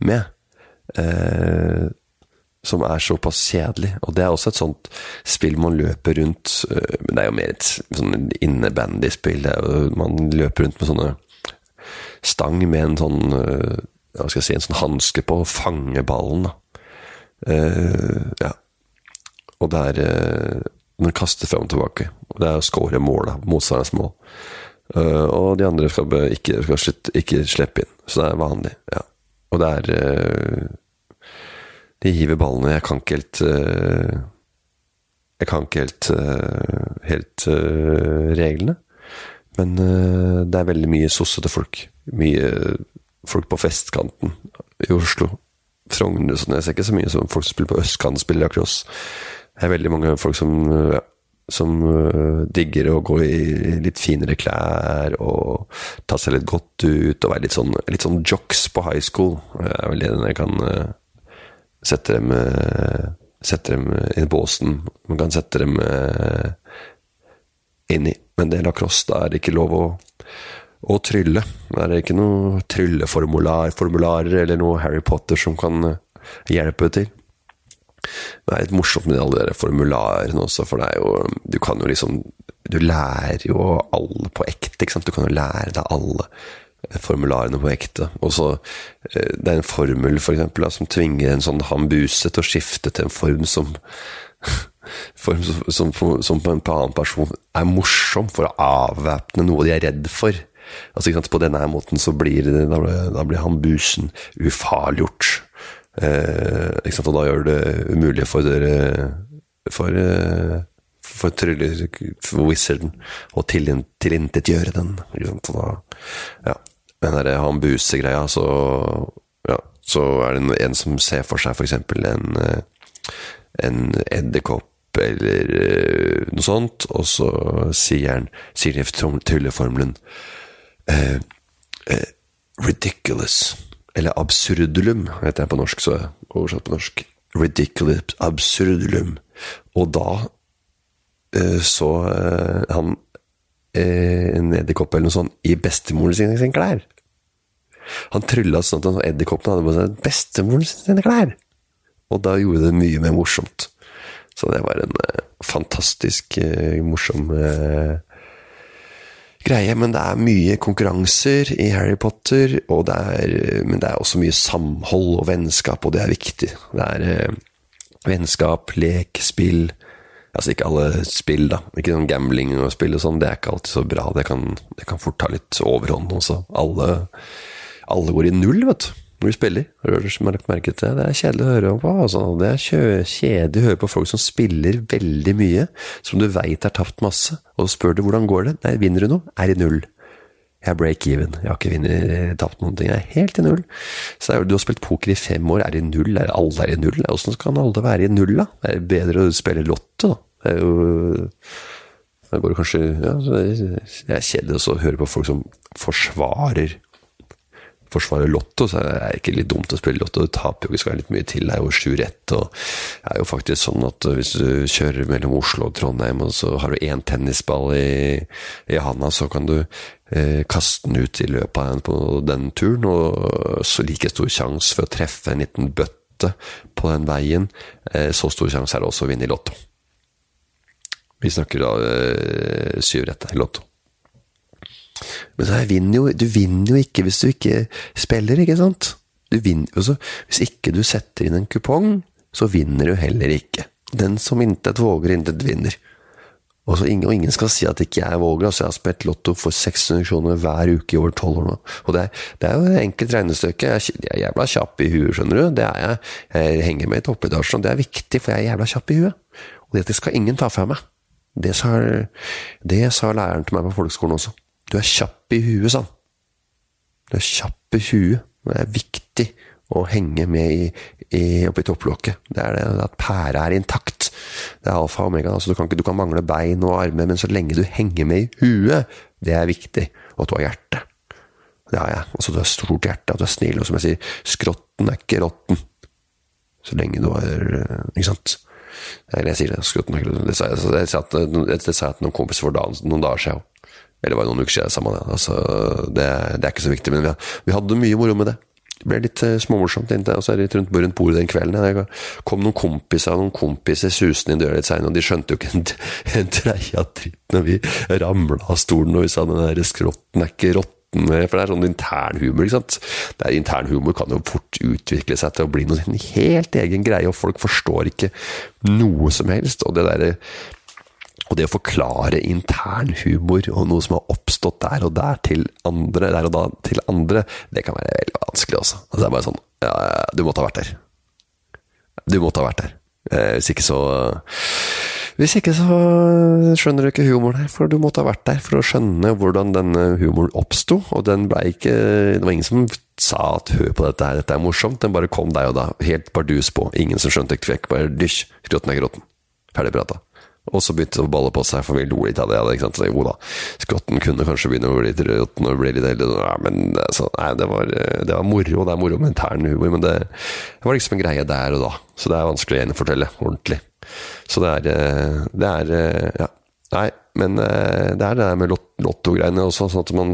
med. Eh, som er såpass kjedelig. Og det er også et sånt spill man løper rundt Men det er jo mer et sånn innebandyspill. Man løper rundt med sånne stang med en sånn øh, Hva skal jeg si, en sånn hanske på, og fange ballen. Uh, ja. Og det er uh, Den kaster fram og tilbake. Og det er å score mål, da. Motstanderens mål. Uh, og de andre skal ikke, skal slutt, ikke slippe inn. Så det er vanlig. ja. Og det er de hiver ballene. Jeg kan ikke helt Jeg kan ikke helt, helt reglene. Men det er veldig mye sossete folk. Mye folk på festkanten i Oslo. Frogner sånn. Jeg ser ikke så mye som folk som spiller på østkanten, spiller lacrosse. Det er veldig mange folk som ja, som uh, digger å gå i litt finere klær og ta seg litt godt ut og være litt sånn, litt sånn jocks på high school. Det er vel det jeg kan uh, Sette dem, eh, sette dem i båsen. Man kan sette dem eh, inni. Men det lacrosse. Da er det ikke lov å, å trylle. Det er ikke noe trylleformular formularer eller noe Harry Potter som kan eh, hjelpe til. Det er litt morsomt med alle de formularene også, for det er jo Du kan jo liksom Du lærer jo alle på ekte, ikke sant. Du kan jo lære deg alle formularene på ekte. Og så eh, Det er en formel for eksempel, som tvinger en sånn hambuse til å skifte til en form som form som, som, som, på en annen person er morsom, for å avvæpne noe de er redd for. Altså, På denne måten så blir, det, da blir, da blir hambusen ufarliggjort. Eh, og da gjør det umulig for dere for, eh, for, tryller, for wizarden å tilintetgjøre den. Sant? Og da, ja den derre hambuse-greia, så, ja, så er det en som ser for seg f.eks. en, eh, en edderkopp eller eh, noe sånt, og så sier han sier de trylleformelen eh, eh, Ridiculous. Eller absurdulum, heter det på norsk, så oversatt på norsk. Ridiculous absurdulum. Og da eh, så eh, han eh, en edderkopp eller noe sånt i bestemoren sin, sin klær. Han trylla sånn at edderkoppen hadde på seg bestemoren sine klær. Og da gjorde det mye mer morsomt. Så det var en uh, fantastisk uh, morsom uh, greie. Men det er mye konkurranser i Harry Potter, det er, men det er også mye samhold og vennskap, og det er viktig. Det er vennskap, lek, spill. Altså ikke alle spill, da. Ikke sånn gambling og spill og sånn, det er ikke alltid så bra. Det kan, det kan fort ta litt overhånd også. Alle, alle går i null, vet du når du spiller. Har du merket det? Det er kjedelig å høre på. Altså. Det er kjedelig å høre på folk som spiller veldig mye, som du veit er tapt masse, og så spør du hvordan går det? Nei, vinner du noe? Er i null. Jeg er break even. Jeg har ikke vinner, tapt noen ting. Jeg er helt i null. Så du har spilt poker i fem år, er i null? Er alle er i null? Åssen kan alle være i null, da? Det er bedre å spille lotto, da. Det er jo Da går det kanskje ja, Det er kjedelig å høre på folk som forsvarer forsvare Lotto, så er det ikke litt dumt å spille Lotto. Du taper jo ikke så litt mye til. Det er jo sju rett. Og det er jo faktisk sånn at hvis du kjører mellom Oslo og Trondheim, og så har du én tennisball i, i handa, så kan du eh, kaste den ut i løpet av en på den turen, og så like stor sjanse for å treffe en liten bøtte på den veien. Eh, så stor sjanse er det også å vinne i Lotto. Vi snakker da eh, syv rett i Lotto. Men vinner jo, du vinner jo ikke hvis du ikke spiller, ikke sant? Du vinner, altså, hvis ikke du setter inn en kupong, så vinner du heller ikke. Den som intet våger, intet vinner. Og, ingen, og, ingen, skal si at ikke jeg våger. altså Jeg har spilt Lotto for 600 kroner hver uke i over 12 år nå. Og det er, det er jo et enkelt regnestykke. Jeg, jeg er jævla kjapp i huet, skjønner du. Det er jeg. Jeg henger med i toppetasjen, og det er viktig, for jeg er jævla kjapp i huet. Og dette skal ingen ta fra meg. Det sa, det sa læreren til meg på folkeskolen også. Du er kjapp i huet, sa han. Du er kjapp i huet. Det er viktig å henge med i, i, oppi topplokket. Det er det at pæra er intakt. Det er alfa og omega. Altså, du, kan du kan mangle bein og armer, men så lenge du henger med i huet, det er viktig. Og at du har hjerte. Det har jeg. Altså, du har stort hjerte, at du er snill. Og som jeg sier, skrotten er ikke rotten. Så lenge du har Ikke sant? Eller jeg sier det, skrotten er ikke rotten. Det sa jeg til noen kompiser for dagen, noen dager siden. Eller var det noen uker siden, samme det. Altså, det, det, er ikke så viktig, men vi, vi hadde mye moro med det. Det ble litt uh, småmorsomt. Og så er det litt rundt, rundt bordet den kvelden. Det kom noen kompiser noen kompiser susende inn døra litt seinere, og de skjønte jo ikke en, en dreie dritt når vi ramla av stolen og vi sa den der skrotten er ikke råtten. For det er sånn internhumor. ikke sant? Det er Internhumor kan jo fort utvikle seg til å bli noe helt egen greie, og folk forstår ikke noe som helst. Og det derre og det å forklare intern humor og noe som har oppstått der og der til andre, der og da til andre, det kan være veldig vanskelig også. Altså, det er bare sånn ja, Du måtte ha vært der. Du måtte ha vært der. Eh, hvis ikke så Hvis ikke så skjønner du ikke humoren her, for du måtte ha vært der for å skjønne hvordan denne humoren oppsto. Og den blei ikke Det var ingen som sa at 'hør på dette her, dette er morsomt'. Den bare kom der og da, helt bardus på. Ingen som skjønte et kvekk. Bare dysj, gråten er gråten. Ferdig prata. Og så begynte det å balle på seg, for vi lo litt av det. ikke sant? Så, jo da, skotten kunne kanskje begynne å bli litt når det blir litt eldre. Ja, men så, nei, det, var, det var moro. Det er moro med intern humor, men det, det, var liksom en greie der og da. Så det er vanskelig å gjenfortelle ordentlig. Så det er, eh, det er eh, Ja. Nei, men eh, det er det der med lottogreiene også, sånn at man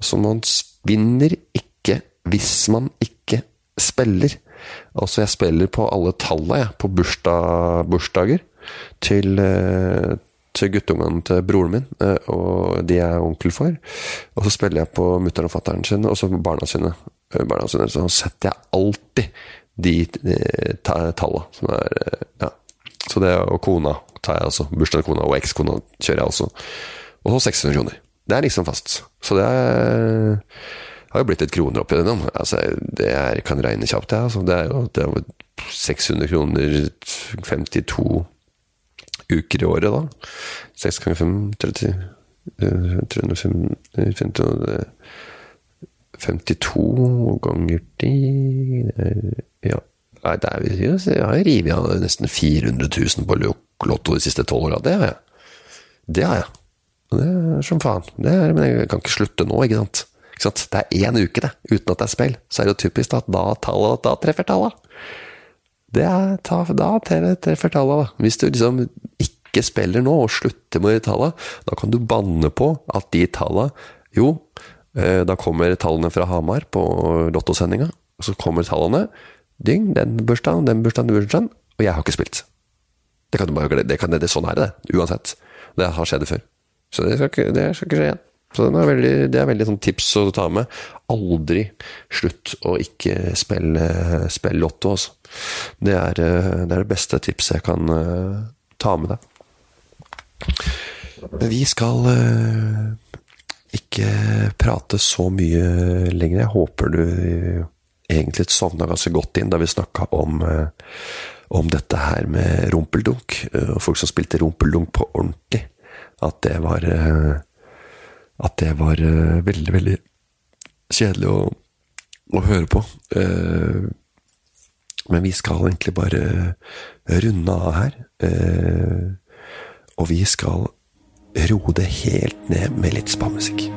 Så man vinner ikke hvis man ikke spiller. Altså, jeg spiller på alle talla, jeg, på bursdag, bursdager til, eh, til guttungene til broren min, eh, og de er onkel for. Og så spiller jeg på mutter'n og fatter'n sine, og så barna sine. Eh, barna sine. Så setter jeg alltid de, de tallene som er Ja. Så det og kona tar jeg også. Bursdagskona og ekskona kjører jeg også. Og så 600 kroner. Det er liksom fast. Så det er har jo blitt et kroner oppi igjennom. Altså, det er, kan regne kjapt, jeg. Altså. Det er jo det er 600 kroner 52 uker i året, da. 6 ganger 5 30 350 52 ganger 10 Ja. Nei, det er, jeg har revet av nesten 400 000 på Lotto de siste tolv åra. Det har jeg. Det har jeg. Det er som faen. Det er, men jeg kan ikke slutte nå, ikke sant. Ikke sant? Det er én uke, det, uten at det er spill. Så er det jo typisk at da, tallet, da treffer tallene. Det er ta, da treffer tallene, da. Hvis du liksom ikke spiller nå, og slutter med de tallene, da kan du banne på at de tallene Jo, eh, da kommer tallene fra Hamar på lottosendinga, så kommer tallene. Dyng, den bursdagen, den bursdagen, den bursdagen, og jeg har ikke spilt. Det kan du bare glede det, det, Sånn er det, uansett. Det har skjedd før. Så det skal ikke, det skal ikke skje igjen. Så er veldig, det er veldig sånn tips å ta med. Aldri slutt å ikke spille, spille lotto, altså. Det er, det er, det beste tipset jeg kan uh, ta med deg. Vi skal uh, ikke prate så mye lenger. Jeg håper du egentlig sovna ganske godt inn da vi snakka om, om dette her med rumpeldunk. og folk som spilte rumpeldunk på ordentlig. At det var at det var veldig, veldig kjedelig å, å høre på. Men vi skal egentlig bare runde av her. Uh, og vi skal roe det helt ned med litt spamusikk.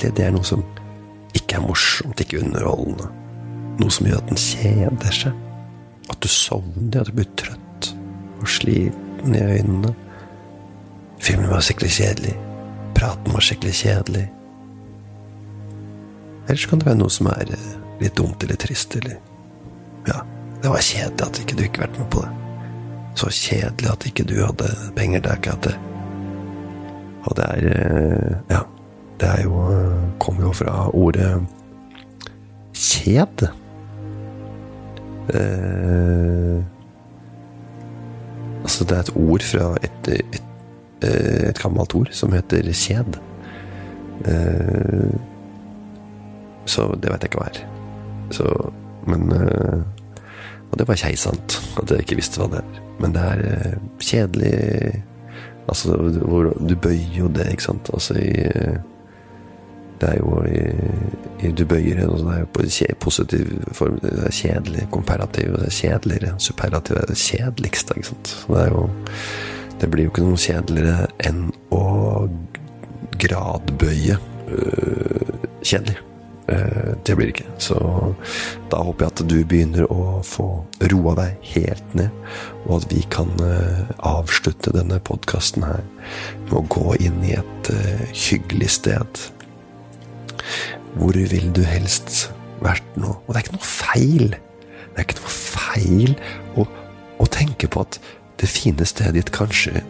Kjedelig, det er noe som ikke er morsomt, ikke underholdende. Noe som gjør at den kjeder seg. At du sovner, at du blir trøtt og sliten i øynene. Filmen var skikkelig kjedelig. Praten var skikkelig kjedelig. Ellers kan det være noe som er eh, litt dumt eller trist, eller Ja, det var kjedelig at ikke du ikke vært med på det. Så kjedelig at ikke du hadde penger til akkurat det. Og det er eh, Ja. Det er jo Kommer jo fra ordet kjed. Eh, altså, det er et ord fra et, et, et gammelt ord som heter kjed. Eh, så det vet jeg ikke hva er. Så Men eh, Og det var keisant at jeg ikke visste hva det er. Men det er eh, kjedelig Altså, du bøyer jo det, ikke sant? Altså i Det er jo i, i Du bøyer det, det er jo på positiv form. Det er kjedelig. Komparativ. Det er kjedeligere. Superlativ er det kjedeligste, ikke sant? Det er jo Det blir jo ikke noe kjedeligere enn å gradbøye øh, kjedelig. Eh, det blir det ikke. Så da håper jeg at du begynner å få roa deg helt ned, og at vi kan eh, avslutte denne podkasten her med å gå inn i et eh, hyggelig sted. Hvor vil du helst vært nå? Og det er ikke noe feil. Det er ikke noe feil å, å tenke på at det fine stedet ditt kanskje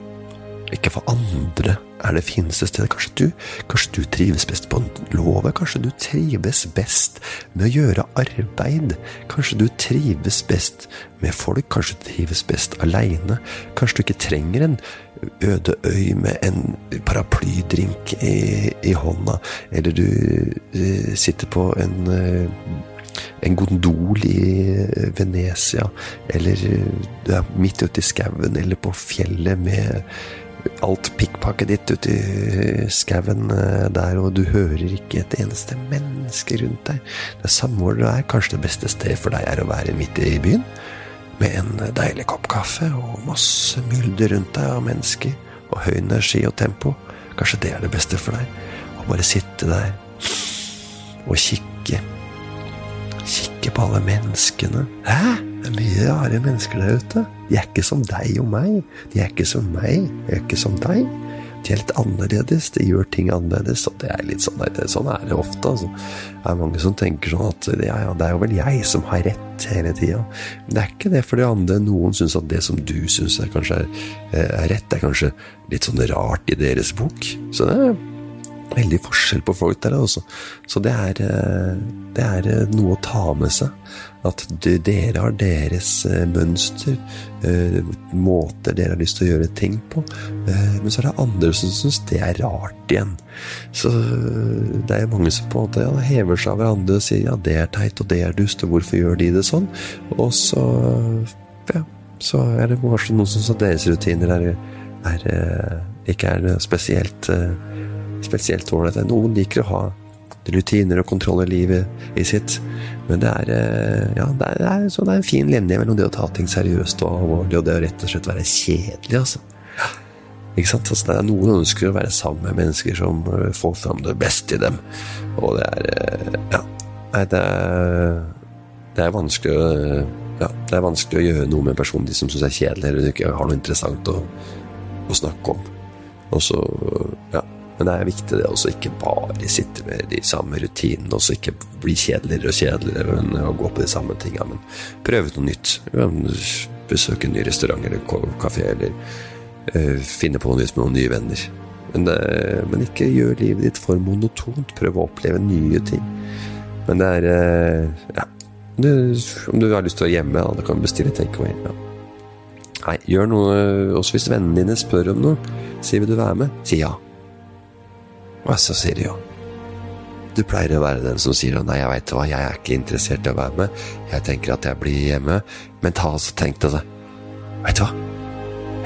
ikke for andre er det fineste stedet. Kanskje du, kanskje du trives best på låvet? Kanskje du trives best med å gjøre arbeid? Kanskje du trives best med folk? Kanskje du trives best aleine? Kanskje du ikke trenger en øde øy med en paraplydrink i, i hånda? Eller du uh, sitter på en uh, en gondol i Venezia, eller du er midt ute i skauen eller på fjellet med alt pikkpakket ditt ute i skauen eh, der, og du hører ikke et eneste menneske rundt deg. Det er samme hvor du er. Kanskje det beste sted for deg er å være midt i byen? Med en deilig kopp kaffe og masse mylder rundt deg av mennesker, og høy energi og tempo. Kanskje det er det beste for deg? Å bare sitte der og kikke. Kikke på alle menneskene. Hæ? Det er mye rare mennesker der ute. De er ikke som deg og meg. De er ikke som meg. De er ikke som deg. Er annerledes. De gjør ting annerledes. Og det er litt sånn, sånn er det ofte. Altså. Det er mange som tenker sånn at ja, ja, det er jo vel jeg som har rett hele tida. Men det er ikke det for de andre. Noen syns at det som du syns kanskje er, er, rett, er kanskje litt sånn rart i deres bok. Så det er veldig forskjell på folk der også. Så det er, eh, det er eh, noe å ta med seg. At dere har deres eh, mønster, måter dere har lyst til å gjøre ting på. Men så er det andre som syns det er rart igjen. Så det er mange som på en måte ja, hever seg av hverandre og sier ja, det er teit og det er dust, og hvorfor gjør de det sånn? Og så ja, så er det kanskje noen som syns at deres rutiner er, er, ikke er spesielt spesielt ålreit. Noen liker å ha rutiner og kontroll i livet i sitt. Men det er, eh, ja, det er, det er en fin linje mellom det å ta ting seriøst og alvorlig, og det å rett og slett være kjedelig, altså. Ikke sant? Altså, det er Noen ønsker å være sammen med mennesker som eh, får fram det beste i dem. Og det er eh, Ja. Nei, det er, det er vanskelig å ja, det er vanskelig å gjøre noe med en person de som syns er kjedelig, eller ikke har noe interessant å, å snakke om. Og så, ja men det er viktig det å ikke bare sitte med de samme rutinene og ikke bli kjedeligere og kjedeligere å gå på de samme tinga. Men prøve noe nytt. Besøke en ny restaurant eller kafé, eller uh, finne på noe nytt med noen nye venner. Men, uh, men, ikke gjør livet ditt for monotont. Prøv å oppleve nye ting. Men det er uh, Ja. Det, om du har lyst til å være hjemme, da kan du bestille takeaway. Ja. Nei, gjør noe Også hvis vennene dine spør om noe. Si vil du være med? Si ja. Og så sier de jo Du pleier å være den som sier nei, jeg veit hva, jeg er ikke interessert i å være med. Jeg tenker at jeg blir hjemme. Men ta altså tenk deg det. Veit du hva?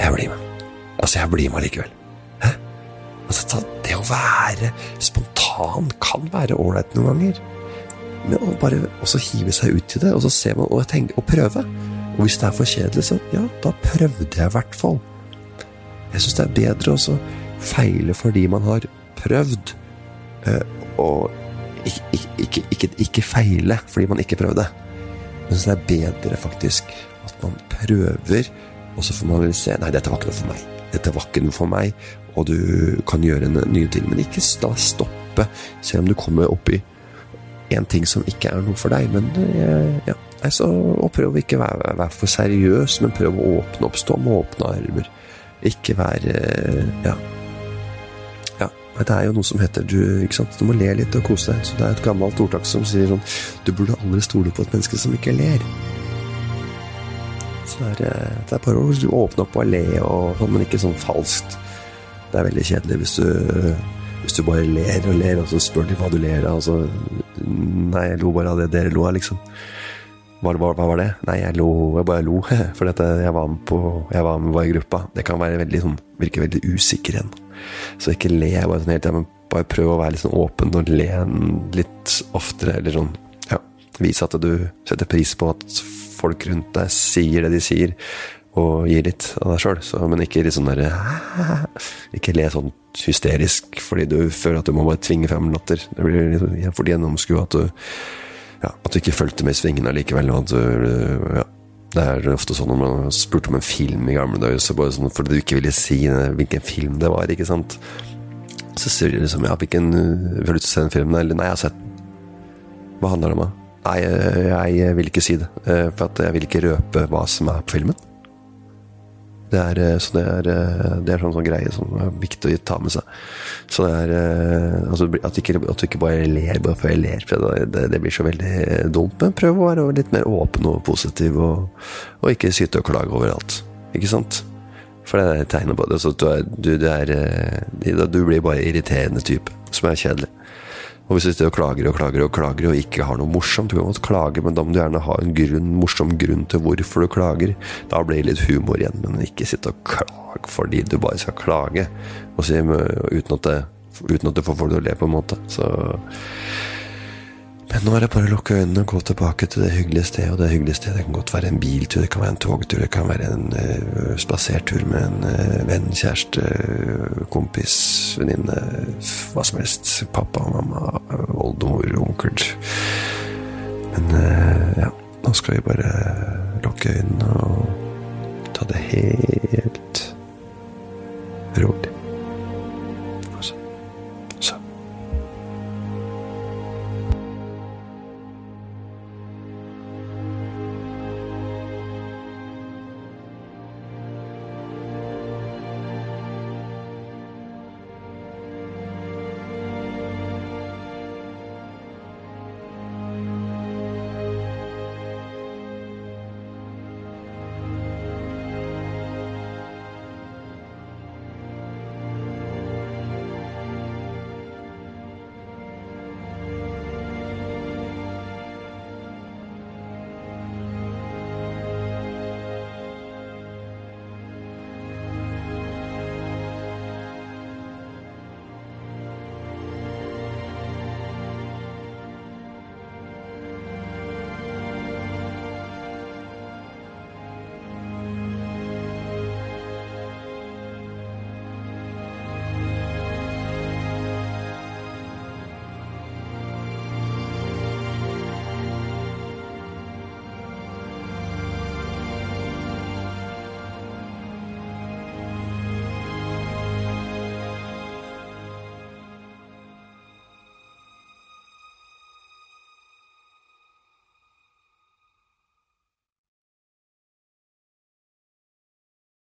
Jeg blir med. Altså, jeg blir med likevel. Hæ? Altså, det å være spontan kan være ålreit noen ganger. Men å bare også hive seg ut i det, og så ser man, og, og prøve. Og hvis det er for kjedelig, så ja, da prøvde jeg i hvert fall. Jeg syns det er bedre å feile fordi man har prøvd å eh, ikke, ikke, ikke, ikke, feile fordi man ikke prøvde. Men så det er bedre faktisk at man prøver, og så får man se Nei, dette var ikke noe for meg. Dette var ikke noe for meg, og du kan gjøre nye ting. Men ikke da stoppe, selv om du kommer opp i en ting som ikke er noe for deg. Men eh, ja, altså, og prøv å ikke være, være, for seriøs, men prøv å åpne opp. Stå med åpne armer. Ikke være ja, det er jo noe som heter du, ikke sant? du må le litt og kose deg. Så Det er et gammelt ordtak som sier sånn Du burde aldri stole på et menneske som ikke ler. Så det er, eh, det er bare å åpne opp og le, og, sånn, men ikke sånn falskt. Det er veldig kjedelig hvis du, hvis du bare ler og ler, og så spør de hva du ler av, og så Nei, jeg lo bare av det dere lo av, liksom. Hva, hva, hva, var det? Nei, jeg lo, jeg bare lo. For jeg var med på Jeg var med i gruppa. Det kan være veldig sånn Virke veldig usikker igjen. Så ikke le bare sånn helt, men bare prøv å være litt sånn åpen og le litt oftere. Eller sånn, ja, vise at du setter pris på at folk rundt deg sier det de sier, og gir litt av deg sjøl. Men ikke litt sånn derre Ikke le sånn hysterisk fordi du føler at du må bare tvinge frem latter. Det blir litt sånn, for gjennomskue at du ja, at du ikke fulgte med i svingene likevel. Og at du, ja, det er ofte sånn når man spurte om en film i gamle dager, så bare sånn fordi du ikke ville si hvilken film det var, ikke sant. Så sier de liksom ja, hvilken Vil du se den filmen? Eller nei, jeg har sett den. Hva handler det om? Nei, jeg vil ikke si det. Eh, for jeg vil ikke røpe hva som er på filmen. Det er, eh, så det er, eh, det er sånn, sånn greie som er viktig å ta med seg. Så det er eh, altså, at, ikke, at, du ikke bare ler bare for jeg ler. Det, det, blir så veldig dumt. Men prøv å være litt mer åpen og positiv, og, og ikke syte og klage overalt. Ikke sant? For det er tegnet på det. Så du, er, du, du, er, du blir bare irriterende type, som er kjedelig. Og hvis du sitter og klager og klager og klager og ikke har noe morsomt Du kan godt klage, men da må du gjerne ha en grunn, morsom grunn til hvorfor du klager. Da blir det litt humor igjen, men ikke sitte og klage fordi du bare skal klage. Og si, uten, at det, uten at du får folk til å le, på en måte. Så men nå er det bare å lukke øynene og gå tilbake til det hyggelige stedet. Og det hyggelige stedet kan godt være en biltur, det kan være en togtur, det kan være en uh, spasertur med en uh, venn, kjæreste, uh, kompis, venninne, hva som helst. Pappa, mamma, oldemor, onkel. Men ja, nå skal vi bare lukke øynene og ta det helt rolig.